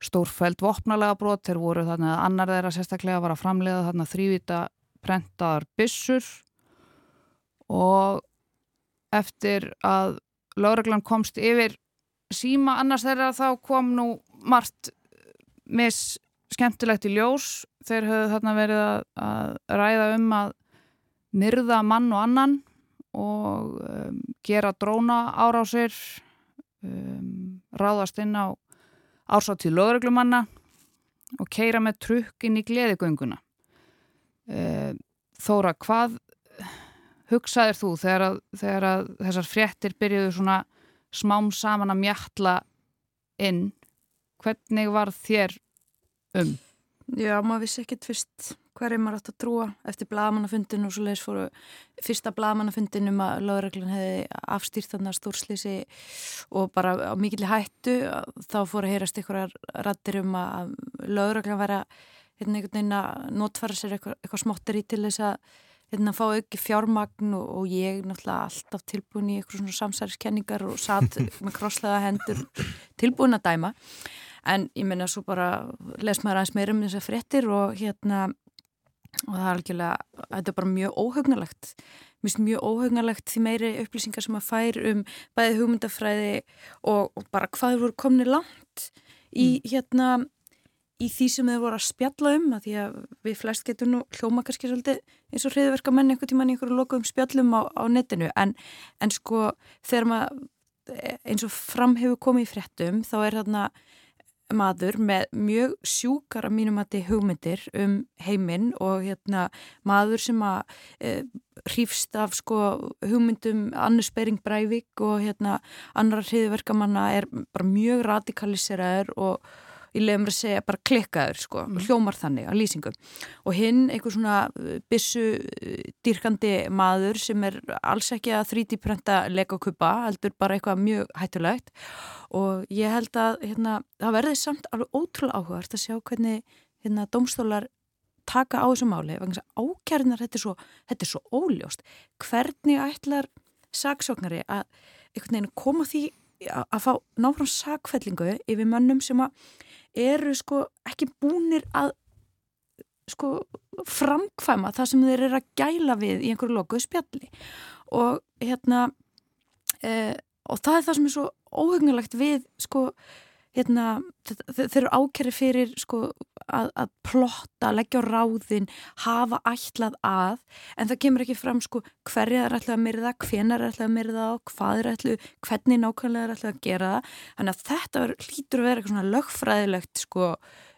stórfæld vopnalega brot, þeir voru þannig að annar þeirra sérstaklega var að framlega þarna þrývita prentaðar byssur. Og eftir að lauraglan komst yfir síma annars þeirra þá kom nú margt mis skemmtilegt í ljós. Þeir höfðu þarna verið að, að ræða um að myrða mann og annan og um, gera dróna árásir um, ráðast inn á ársáttíð lögreglumanna og keira með trukk inn í gleðigönguna. Um, Þóra, hvað hugsaðir þú þegar að, þegar að þessar fréttir byrjuðu svona smám saman að mjalla inn? Hvernig var þér um? Já, maður vissi ekkert fyrst hverju maður átt að trúa eftir blagamannafundin og svo leiðis fóru fyrsta blagamannafundin um að lögreglun hefði afstýrt þarna stórslýsi og bara á mikilli hættu þá fóru að heyrast ykkurar rattir um að lögreglun væri að hérna, einhvern veginn að notfara sér eitthvað, eitthvað smottir í til þess að hérna, fá auki fjármagn og, og ég náttúrulega alltaf tilbúin í eitthvað svona samsæriskenningar og satt með krosslega hendur tilbúin að dæma en ég menna svo bara les maður aðeins meira um þessar fréttir og hérna og það er algjörlega, þetta er bara mjög óhugnalegt mér finnst mjög óhugnalegt því meiri upplýsingar sem að fær um bæði hugmyndafræði og, og bara hvað voru komni langt í mm. hérna í því sem þau voru að spjalla um að því að við flest getum nú hljóma kannski svolítið eins og hriðverka menn einhvern tíman í einhverju lokuðum spjallum á, á netinu en, en sko þegar maður eins og fram hefur komið í fréttum þá er þarna maður með mjög sjúkar að mínum að þið hugmyndir um heiminn og hérna maður sem að e, hrífst af sko hugmyndum Annus Bering Breivik og hérna annar hriðverkamanna er bara mjög radikaliseraður og ég lefum að segja bara klikkaður sko, mm. hljómar þannig á lýsingum. Og hinn einhver svona uh, bissu uh, dýrkandi maður sem er alls ekki að 3D-prenta legokupa, heldur bara eitthvað mjög hættulegt. Og ég held að hérna, það verði samt alveg ótrúlega áhugast að sjá hvernig hérna, domstólar taka á þessu máli ákjærnar, þetta er svo, þetta er svo óljóst. Hvernig ætlar saksóknari að koma því að fá náfram sakfellingu yfir mönnum sem eru sko ekki búnir að sko framkvæma það sem þeir eru að gæla við í einhverju lokuðu spjalli. Og hérna e, og það er það sem er svo óhengulegt við sko hérna, þeir eru ákerri fyrir sko, að, að plotta, leggja á ráðin, hafa ætlað að, en það kemur ekki fram sko, hverja er ætlað að myrða, hvenar er ætlað að myrða og hvað er ætlað, hvernig nákvæmlega er ætlað að gera það. Þannig að þetta hlýtur að vera eitthvað svona lögfræðilegt sko,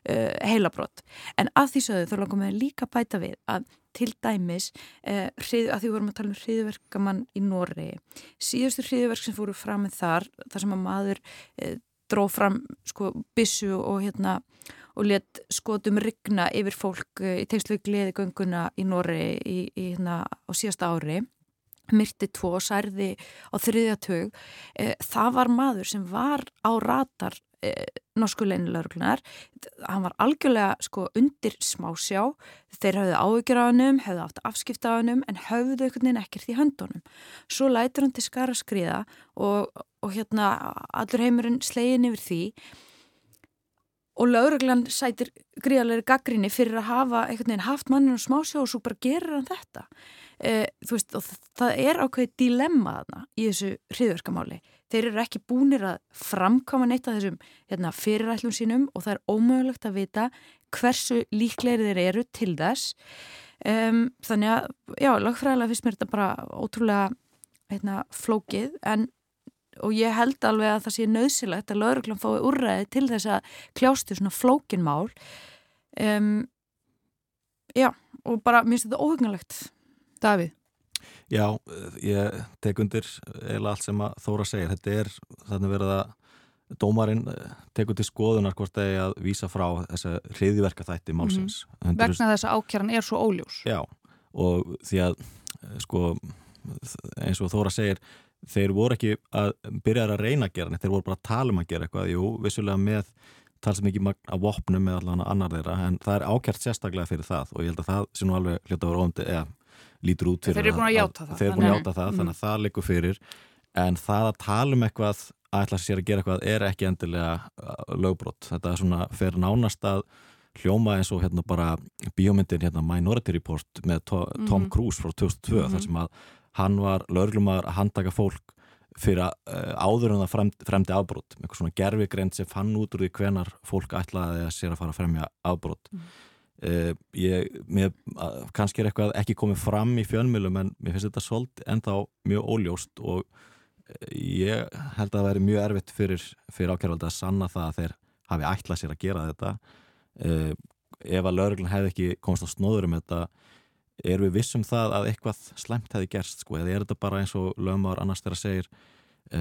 uh, heilabrott. En að því sögðu þá langum við líka bæta við að til dæmis, uh, hrið, að því vorum að tala um hriðverkamann í Nóri, síðustu hriðverk sem fóru fram með þar, þar sem að maður uh, dróð fram sko bissu og hérna og let skotum rigna yfir fólk eh, í tegnslu gleðigönguna í Norri í, í hérna á síðasta ári. Myrti tvo særði á þriðjatög eh, það var maður sem var á ratar eh, norsku leinilauglunar hann var algjörlega sko undir smásjá. Þeir hafði áhugjur á hannum hefði átt afskipt á hannum en hafði einhvern veginn ekkert í höndunum. Svo lætur hann til skara skriða og, og hérna allur heimurinn slegin yfir því. Og lauruglan sætir gríðarlega gaggrinni fyrir að hafa einhvern veginn haft manninu smásjá og svo bara gerir hann þetta. E, þú veist og það er ákveðið dilemma þarna í þessu hriðverkamáli þeir eru ekki búinir að framkama neitt af þessum hérna, fyrirætlum sínum og það er ómögulegt að vita hversu líklegir þeir eru til þess. Um, þannig að, já, lagfræðilega finnst mér þetta bara ótrúlega hérna, flókið en og ég held alveg að það sé nöðsilegt að lauruglan fái úrræði til þess að kljástu svona flókinmál um, já, og bara mér finnst þetta óhugnalegt Davíð Já, ég tek undir eða allt sem að Þóra segir. Þetta er þannig verið að dómarinn eh, tekur til skoðunar hvort það er að vísa frá þessa hriðiverka þætti málsins. Mm -hmm. Vegna þess að ákjæran er svo óljós. Já, og því að eh, sko, eins og Þóra segir, þeir voru ekki að byrja að reyna að gera neitt, þeir voru bara að tala um að gera eitthvað. Jú, vissulega með tala sem ekki magna af vopnum eða allan annar þeirra, en það er ákjært sérstaklega fyrir það og ég held að það sé nú alveg hljóta á róndi eða lítur út fyrir þeir eru búin að játa það, búin að játa það mm. þannig að það likur fyrir en það að tala um eitthvað að ætla sér að gera eitthvað er ekki endilega uh, lögbrott, þetta er svona fyrir nánast að hljóma eins og hérna bara bíómyndin hérna Minority Report með to mm. Tom Cruise frá 2002 mm. þar sem að hann var löglumar að handtaka fólk fyrir að uh, áður en það fremd, fremdi afbrótt með eitthvað svona gerfigreint sem fann út úr því hvenar fólk ætlaði að sér að fara að fremja afbrótt mm. Uh, ég, mér, kannski er eitthvað ekki komið fram í fjölmjölum en mér finnst þetta svolítið ennþá mjög óljóst og uh, ég held að það væri mjög erfitt fyrir, fyrir ákjörvaldi að sanna það að þeir hafi ætlað sér að gera þetta. Uh, ef að lauruglan hefði ekki komast á snóður um þetta er við vissum það að eitthvað slemt hefði gerst sko, eða er þetta bara eins og lögumar annars þeirra segir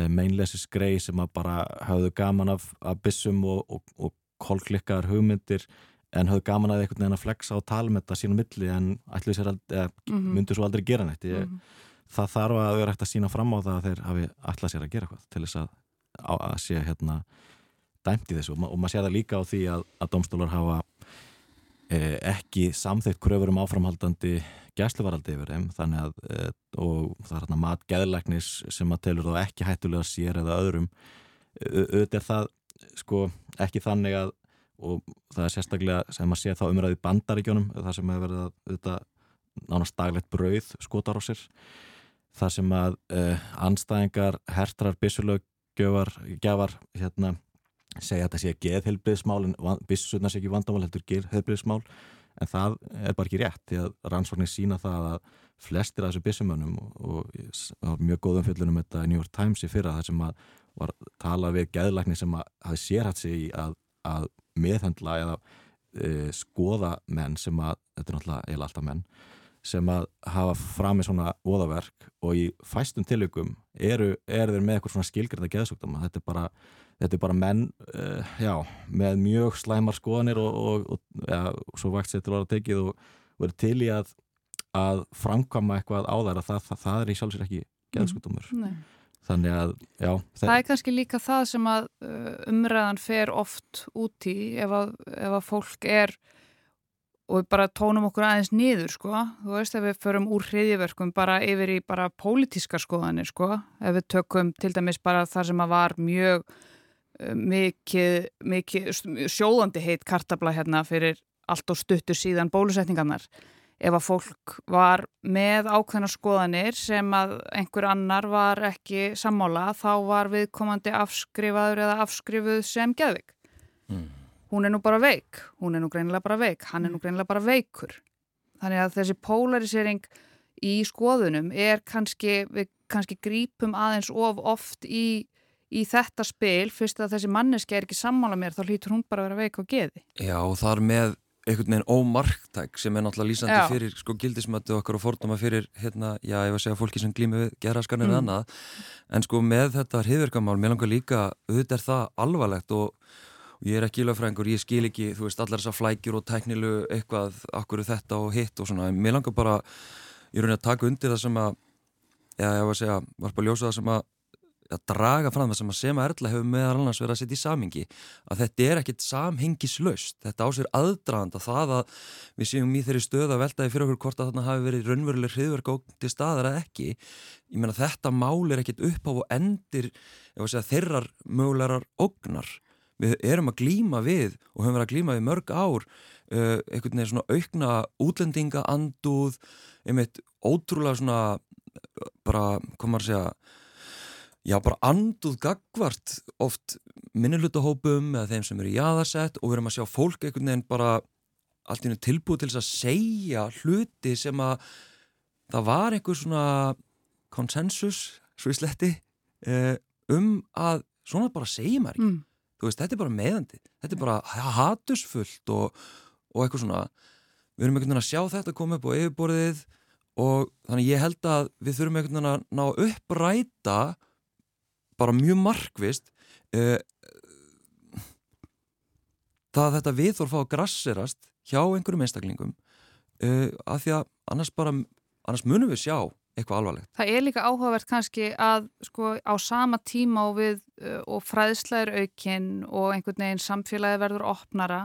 meinlesis grei sem að bara hafðu gaman af, af bissum og, og, og kolklikkaðar hugmyndir en hafðu gaman að einhvern veginn að flexa og tala með þetta sínum milli en ætlu sér aldrei, eða mm -hmm. myndu svo aldrei gera ég, mm -hmm. það þarf að vera hægt að sína fram á það að þeir hafi ætlað sér að gera eitthvað til þess að, að, sé hérna dæmt í þessu og, ma og maður sé það líka á því að, að domstólar hafa eh, ekki samþeitt kröfur um áframhaldandi gæsluvaraldi yfir þeim þannig að eh, og það er hérna matgeðlæknis sem að telur þá ekki hættulega sér eða öðrum. Auðvitað er það sko ekki þannig að og það er sérstaklega sem að sé þá umræði bandaríkjónum það sem hefur verið að þetta, nánast daglegt brauð skotar á sér. Það sem að uh, anstæðingar hertrar bissulöggjöfar gefar hérna segja að þetta sé geðhelbriðsmál en bissurna sé ekki vandamál heldur geðhelbriðsmál en það er bara ekki rétt því að rannsóknir sína það að flestir af þessu bissumönnum og, og mjög góðum fjöldunum þetta New York Times í fyrra það sem að var talað við geðlækni sem að hafi sérhatt sig í að, að meðhendla eða e, skoða menn sem að, þetta er náttúrulega eða alltaf menn sem að hafa fram með svona óðaverk og í fæstum tilökum eru, eru þeir með eitthvað svona skilgjörða geðsúkdama, þetta er bara þetta er bara menn uh, já, með mjög slæmar skoðanir og, og, og ja, svo vaktsettur var að tekið og verið til í að, að framkama eitthvað á þær að það, það, það er í sjálfsvegar ekki geðsúkdamur mm. þannig að já, það, það er kannski líka það sem að uh, umræðan fer oft út í ef að, ef að fólk er og við bara tónum okkur aðeins niður sko, þú veist ef við förum úr hriðiverkum bara yfir í bara pólitíska skoðanir sko, ef við tökum til dæmis bara það sem að var mjög mikið, mikið sjóðandi heit kartabla hérna fyrir allt og stuttur síðan bólusetningarnar. Ef að fólk var með ákveðna skoðanir sem að einhver annar var ekki sammála þá var viðkomandi afskrifaður eða afskrifuð sem geðvig mm. Hún er nú bara veik, hún er nú greinilega bara veik, hann er nú mm. greinilega bara veikur. Þannig að þessi polarisering í skoðunum er kannski, við kannski grípum aðeins of oft í, í þetta spil, fyrst að þessi manneski er ekki sammála mér, þá hlýtur hún bara að vera veik og geði. Já, og þar með einhvern veginn ómarktæk sem er náttúrulega lýsandi já. fyrir sko gildismötu okkar og fordóma fyrir hérna, já, ég var að segja fólki sem glými við geraskarnir mm. annað, en sko með þetta hriðverkamál, mér langar líka, auðvitað er það alvarlegt og ég er ekki lögfræðingur, ég skil ekki þú veist, allar þessar flækjur og tæknilu eitthvað, akkur þetta og hitt og svona en mér langar bara, ég er raunin að taka undir það sem að, já, ég var að segja var bara að ljósa það sem að, að draga fram það sem að Sema Erla hefur meðal annars verið að setja í samhengi, að þetta er ekkit samhengislaust, þetta ásver aðdraðanda það að við séum í þeirri stöð að veltaði fyrir okkur hvort að þarna hafi verið raunveruleg hriðverk til staðar að ekki. Ég meina þetta mál er ekkit upp á og endir, að segja, þeirrar mögulegar ógnar. Við erum að glýma við og höfum verið að glýma við mörg ár uh, einhvern veginn svona aukna útlendinga anduð, einmitt ótrúlega svona bara, komar að segja já, bara anduð gagvart oft minnilutahópum eða þeim sem eru í aðarsett og við erum að sjá fólk einhvern veginn bara allt í nú tilbúið til þess að segja hluti sem að það var einhver svona konsensus, svo í sletti uh, um að svona bara segja maður ekki. Mm. Þú veist, þetta er bara meðandi þetta er bara hatusfullt og, og eitthvað svona. Við erum einhvern veginn að sjá þetta koma upp á yfirborðið og þannig ég held að við þurfum einhvern veginn að ná uppræta bara mjög markvist uh, það að þetta við þorfa að grassirast hjá einhverjum einstaklingum uh, af því að annars bara annars munum við sjá eitthvað alvarlegt. Það er líka áhugavert kannski að sko á sama tíma og við uh, og fræðslæður aukinn og einhvern veginn samfélagi verður opnara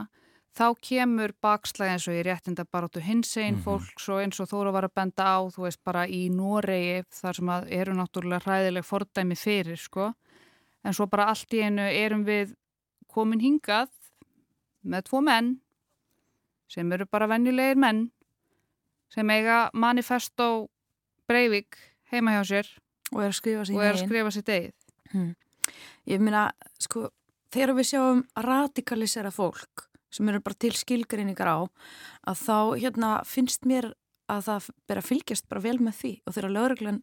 þá kemur bakslæði eins og í réttinda baróttu hins einn mm -hmm. fólks og eins og Þóra var að benda á þú veist bara í Noregi þar sem að eru náttúrulega ræðileg fordæmi fyrir sko en svo bara allt í einu erum við komin hingað með tvo menn sem eru bara vennilegir menn sem eiga manifesto Breivik heima hjá sér og er að skrifa sér, er að skrifa sér degið. Hmm. Ég meina, sko, þegar við sjáum radikalisera fólk sem eru bara til skilgreiningar á að þá hérna finnst mér að það ber að fylgjast bara vel með því. Og þegar lauruglan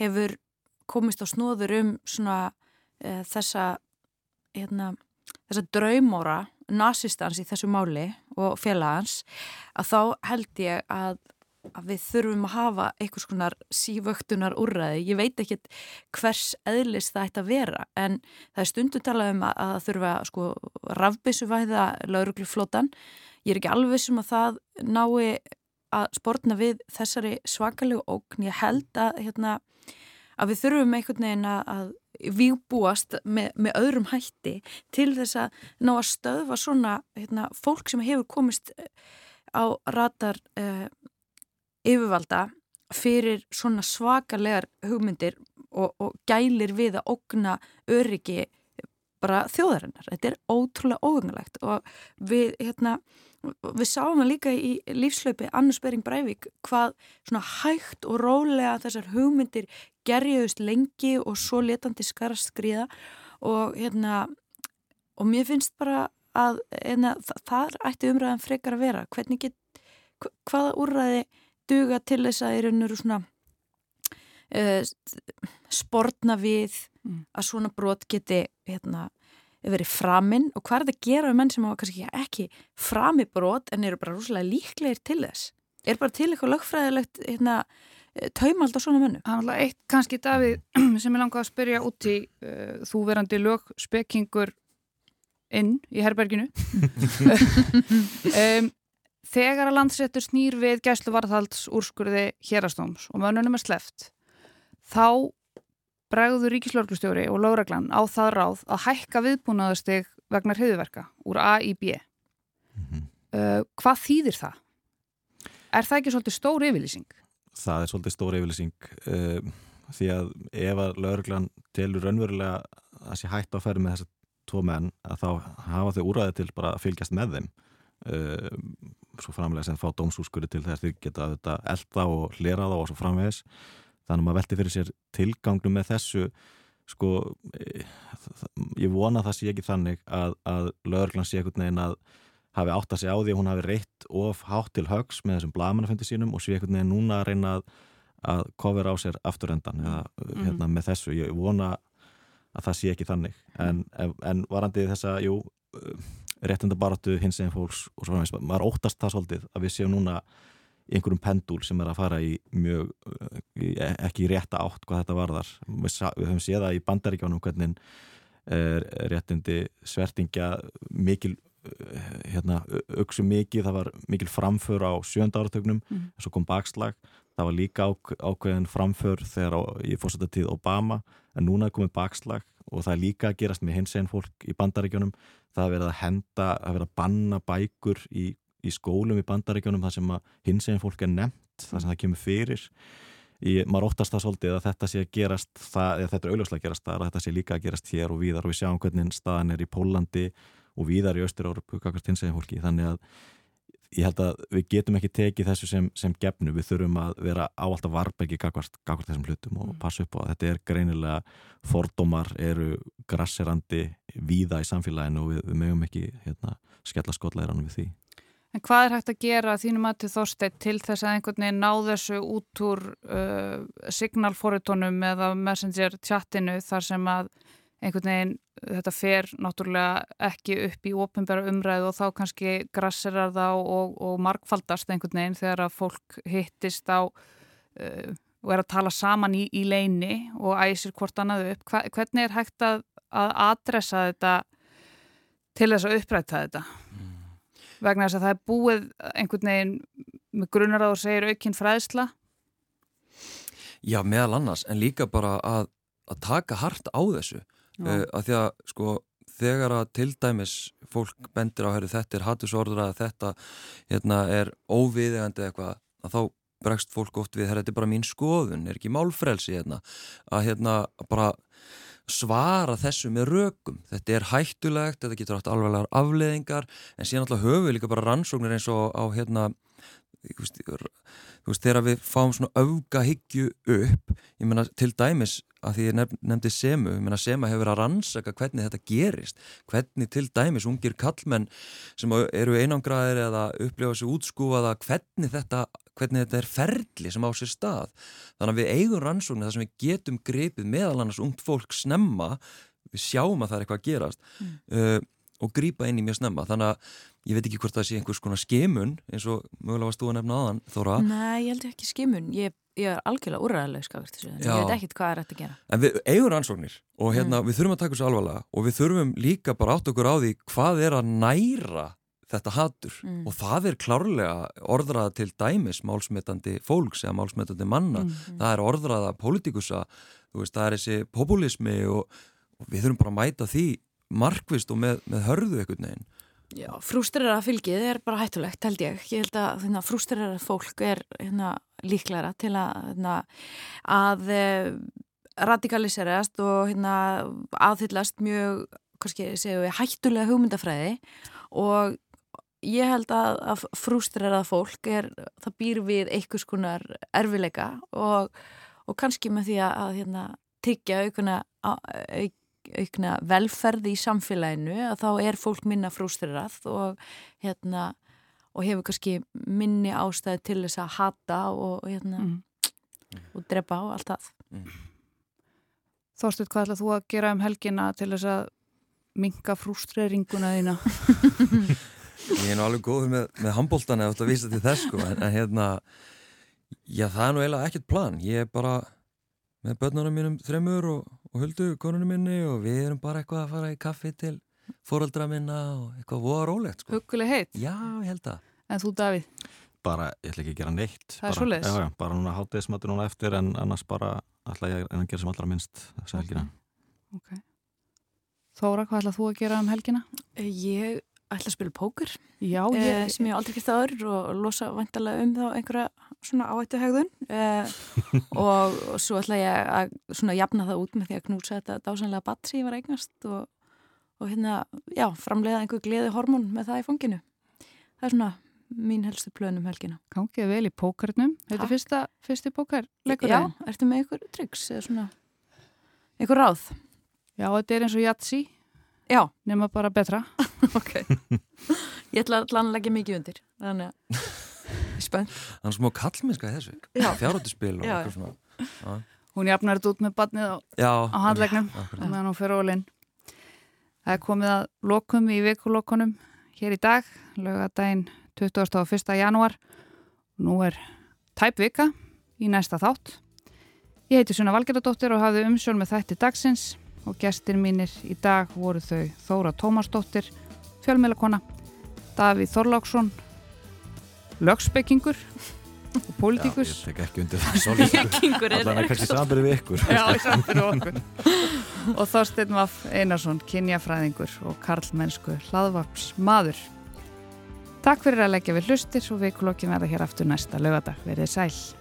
hefur komist á snóður um svona e, þessa hérna, þessa draumóra nazistans í þessu máli og félagans að þá held ég að að við þurfum að hafa einhvers konar sívöktunar úrraði. Ég veit ekki hvers eðlis það ætti að vera en það er stundum talað um að það þurfa sko rafbissuvæða laurugluflótan. Ég er ekki alveg sem að það nái að spórna við þessari svakalegu ógn. Ég held að, hérna, að við þurfum einhvern veginn að výbúast með, með öðrum hætti til þess að ná að stöðva svona hérna, fólk sem hefur komist á ratar uh, yfirvalda fyrir svona svakalegar hugmyndir og, og gælir við að ógna öryggi bara þjóðarinnar. Þetta er ótrúlega óhugnulegt og við, hérna, við sáum það líka í lífslaupi Annars Bering Breivik hvað svona hægt og rólega þessar hugmyndir gerjuðust lengi og svo letandi skarast skriða og hérna og mér finnst bara að hérna, það ætti umræðan frekar að vera. Hvernig get, hvaða úrræði duga til þess að þeir eru svona uh, sportna við mm. að svona brot geti hérna, verið framinn og hvað er þetta að gera með menn sem hafa kannski ekki frami brot en eru bara rúslega líklegir til þess? er bara til eitthvað lögfræðilegt hérna, taumald á svona mönnu? Það er alltaf eitt kannski Davíð sem ég langaði að spyrja út í uh, þú verandi lögspekingur inn í herberginu um, þegar að landsréttur snýr við gæslu varðhalds úrskurði hérastóms og mönnunum er sleft þá bregður ríkislörglustjóri og lögreglan á það ráð að hækka viðbúnaðastig vegna hriðverka úr A í B mm -hmm. uh, hvað þýðir það? Er það ekki svolítið stór yfirlýsing? Það er svolítið stór yfirlýsing uh, því að ef að lögreglan telur raunverulega að sé hægt á að ferja með þessar tvo menn að þá hafa þau úræði til bara að fylgjast með þeim uh, svo framlega sem fá dómsúskurði til þess að þau geta elda og hlera þá og svo framvegis. Þannig að maður velti fyrir sér tilgangnum með þessu. Sko ég vona það sé ekki þannig að, að lögurglann sé einhvern veginn að hafi átt að segja á því að hún hafi reitt of hátt til högs með þessum blamanafendi sínum og sé einhvern veginn núna að reyna að, að kofera á sér afturrendan eða mm -hmm. hérna, með þessu, ég vona að það sé ekki þannig. En, en varandi þessa, jú réttindabaratu hins eginn fólks og svo framvegs, maður óttast það svolítið að við séum núna einhverjum pendúl sem er að fara í mjög, ekki í rétta átt hvað þetta varðar. Við, við höfum séð það í bandaríkjónum hvernig er réttindi svertingja mikil hérna, auksu mikið, það var mikil framför á sjönda áratögnum mm. svo kom bakslag, það var líka ák, ákveðin framför þegar á, ég fórst þetta tíð Obama, en núna er komið bakslag og það er líka að gerast með hins einn fólk í bandaríkjónum, það er verið að henda, er verið að banna bækur í í skólum í bandaríkjónum þar sem að hins eginn fólk er nefnt þar sem það kemur fyrir. Í, maður óttast það svolítið að þetta sé að gerast það, eða þetta er auðvitað að gerast að þetta sé líka að gerast hér og víðar. Og við sjáum hvernig staðan er í Pólandi og víðar í Östur-Európu kakast hins eginn fólki. Þannig að ég held að við getum ekki tekið þessu sem, sem gefnu, við þurfum að vera á alltaf varbergi kakvart þessum hlutum og mm. passa upp á að þetta er greinilega fordómar eru grasserandi víða í samfélaginu og við, við mögum ekki hérna, skella skotlæðiranum við því En hvað er hægt að gera þínum að til þósteit til þess að einhvern veginn ná þessu út úr uh, signalfóritónum eða messenger chatinu þar sem að einhvern veginn þetta fer náttúrulega ekki upp í ofinbæra umræðu og þá kannski grassirar það og, og markfaldast einhvern veginn þegar að fólk hittist á uh, og er að tala saman í, í leini og æsir hvort annaðu upp. Hva, hvernig er hægt að, að adressa þetta til þess að uppræta þetta? Mm vegna þess að það er búið einhvern veginn með grunnar að þú segir aukinn fræðsla Já, meðal annars, en líka bara að, að taka hart á þessu uh, að því að sko þegar að til dæmis fólk bendir á að þetta er hattusordur að þetta hérna, er óviðegandi eitthvað að þá bregst fólk oft við, þetta er bara mín skoðun, er ekki málfrelsi hérna, að hérna bara svara þessu með rökum. Þetta er hættulegt, þetta getur átt alveglegar afleðingar, en síðan alltaf höfu líka bara rannsóknir eins og á hérna veist, þú veist þegar við fáum svona augahyggju upp ég menna til dæmis að því ég nef, nefndi Semu, ég menna Sema hefur að rannsaka hvernig þetta gerist, hvernig til dæmis ungir kallmenn sem eru einangraðir eða upplifa þessu útskúfaða, hvernig þetta hvernig þetta er ferli sem á sér stað. Þannig að við eigum rannsóknir þar sem við getum gripið meðal annars ungt fólk snemma, við sjáum að það er eitthvað að gerast. Mm. uh, og grípa inn í mjög snemma, þannig að ég veit ekki hvort það sé einhvers konar skimun eins og mögulega var stúan efna aðan Þóra. Nei, ég held ekki skimun, ég, ég er algjörlega úræðileg skafist þessu, ég veit ekkit hvað er hægt að gera. En við eigum rannsóknir og hérna mm. við þurfum að taka þessu alvarlega og við þurfum líka bara átt okkur á því hvað er að næra þetta hattur mm. og það er klárlega orðraða til dæmis málsmetandi fólks eða málsmetandi manna. Mm. það er orðraða politikusa veist, það er þessi populismi og, og við þurfum bara að mæta því markvist og með, með hörðu ekkert neginn Já, frústrera fylgið er bara hættulegt held ég, ég held að hérna, frústrera fólk er hérna, líklæra til að, hérna, að eh, radikaliserast og hérna, aðhyllast mjög, kannski við, hættulega hugmyndafræði. Og ég held að, að frústrerað fólk er, það býr við einhvers konar erfileika og, og kannski með því að, að hérna, tyggja aukuna, auk, aukna velferði í samfélaginu að þá er fólk minna frústrerað og, hérna, og hefur kannski minni ástæði til þess að hata og, hérna, mm. og drepa á allt það. Mm. Þorstuð, hvað ætlað þú að gera um helgina til þess að minga frústreringuna þína? ég er nú alveg góður með, með handbóltan eða ætla að vísa til þess sko en, en hérna, já það er nú eiginlega ekkert plan, ég er bara með börnunum mínum þremur og, og huldu konunum minni og við erum bara eitthvað að fara í kaffi til fóröldra minna og eitthvað voða rólegt sko. Huguleg heitt. Já, ég held að. En þú Davíð? Bara, ég ætla ekki að gera neitt. Það er svo leiðis? Já, já, bara núna hátegismatu núna eftir en annars bara ætla ég að gera sem allra minnst þessa helgina. Ok. Þóra, hvað ætlað þú að gera um helgina? Ég ætla að spila póker Já, eh, ég... sem ég hef aldrei gert það öður og losa vantarlega um þá einhverja svona áættu hegðun eh, og, og svo ætla ég að svona jafna það út með því að knúsa þetta dásanlega batt sem ég var eignast og, og hérna, já, framleiða einhver gleði hormón með það í fanginu. Það er svona mín helstu plönum helgina. Gangið vel í pókarnum. Þetta er fyrsta, fyrsti pókarleikur Já, ertu með einhver tryggs eða svona einhver ráð? Já, þetta er eins og Jatsi, Já, nema bara betra. ok. Ég ætla allan að leggja mikið undir, þannig að spennt. Það er smá kallmennska í þessu. Já. Fjárhóttuspil og Já, eitthvað svona. Já. Hún jafnar þetta út með badnið á, Já. á handlegnum og meðan hún fyrir ólinn. Það er komið að lokum í vikulokunum hér í dag, lögadaginn 21. janúar. Nú er tæp vika í næsta þátt. Ég heiti Sunna Valgerðardóttir og hafði umsjón með þætti dagsins og gestir mínir í dag voru þau Þóra Tómasdóttir, fjölmjölakona, Davíð Þorláksson, lögspekingur og Já, pólitíkus. ég tek ekki undir það svolítið. Kingur er Allan að kannski samverið við ykkur. Já, í samfyrir okkur. og Þorstein Vaff Einarsson, kynjafræðingur og karlmennsku hlaðvarps maður. Takk fyrir að leggja við hlustir og við klokkin verða hér aftur næsta lögadag. Verðið sæl.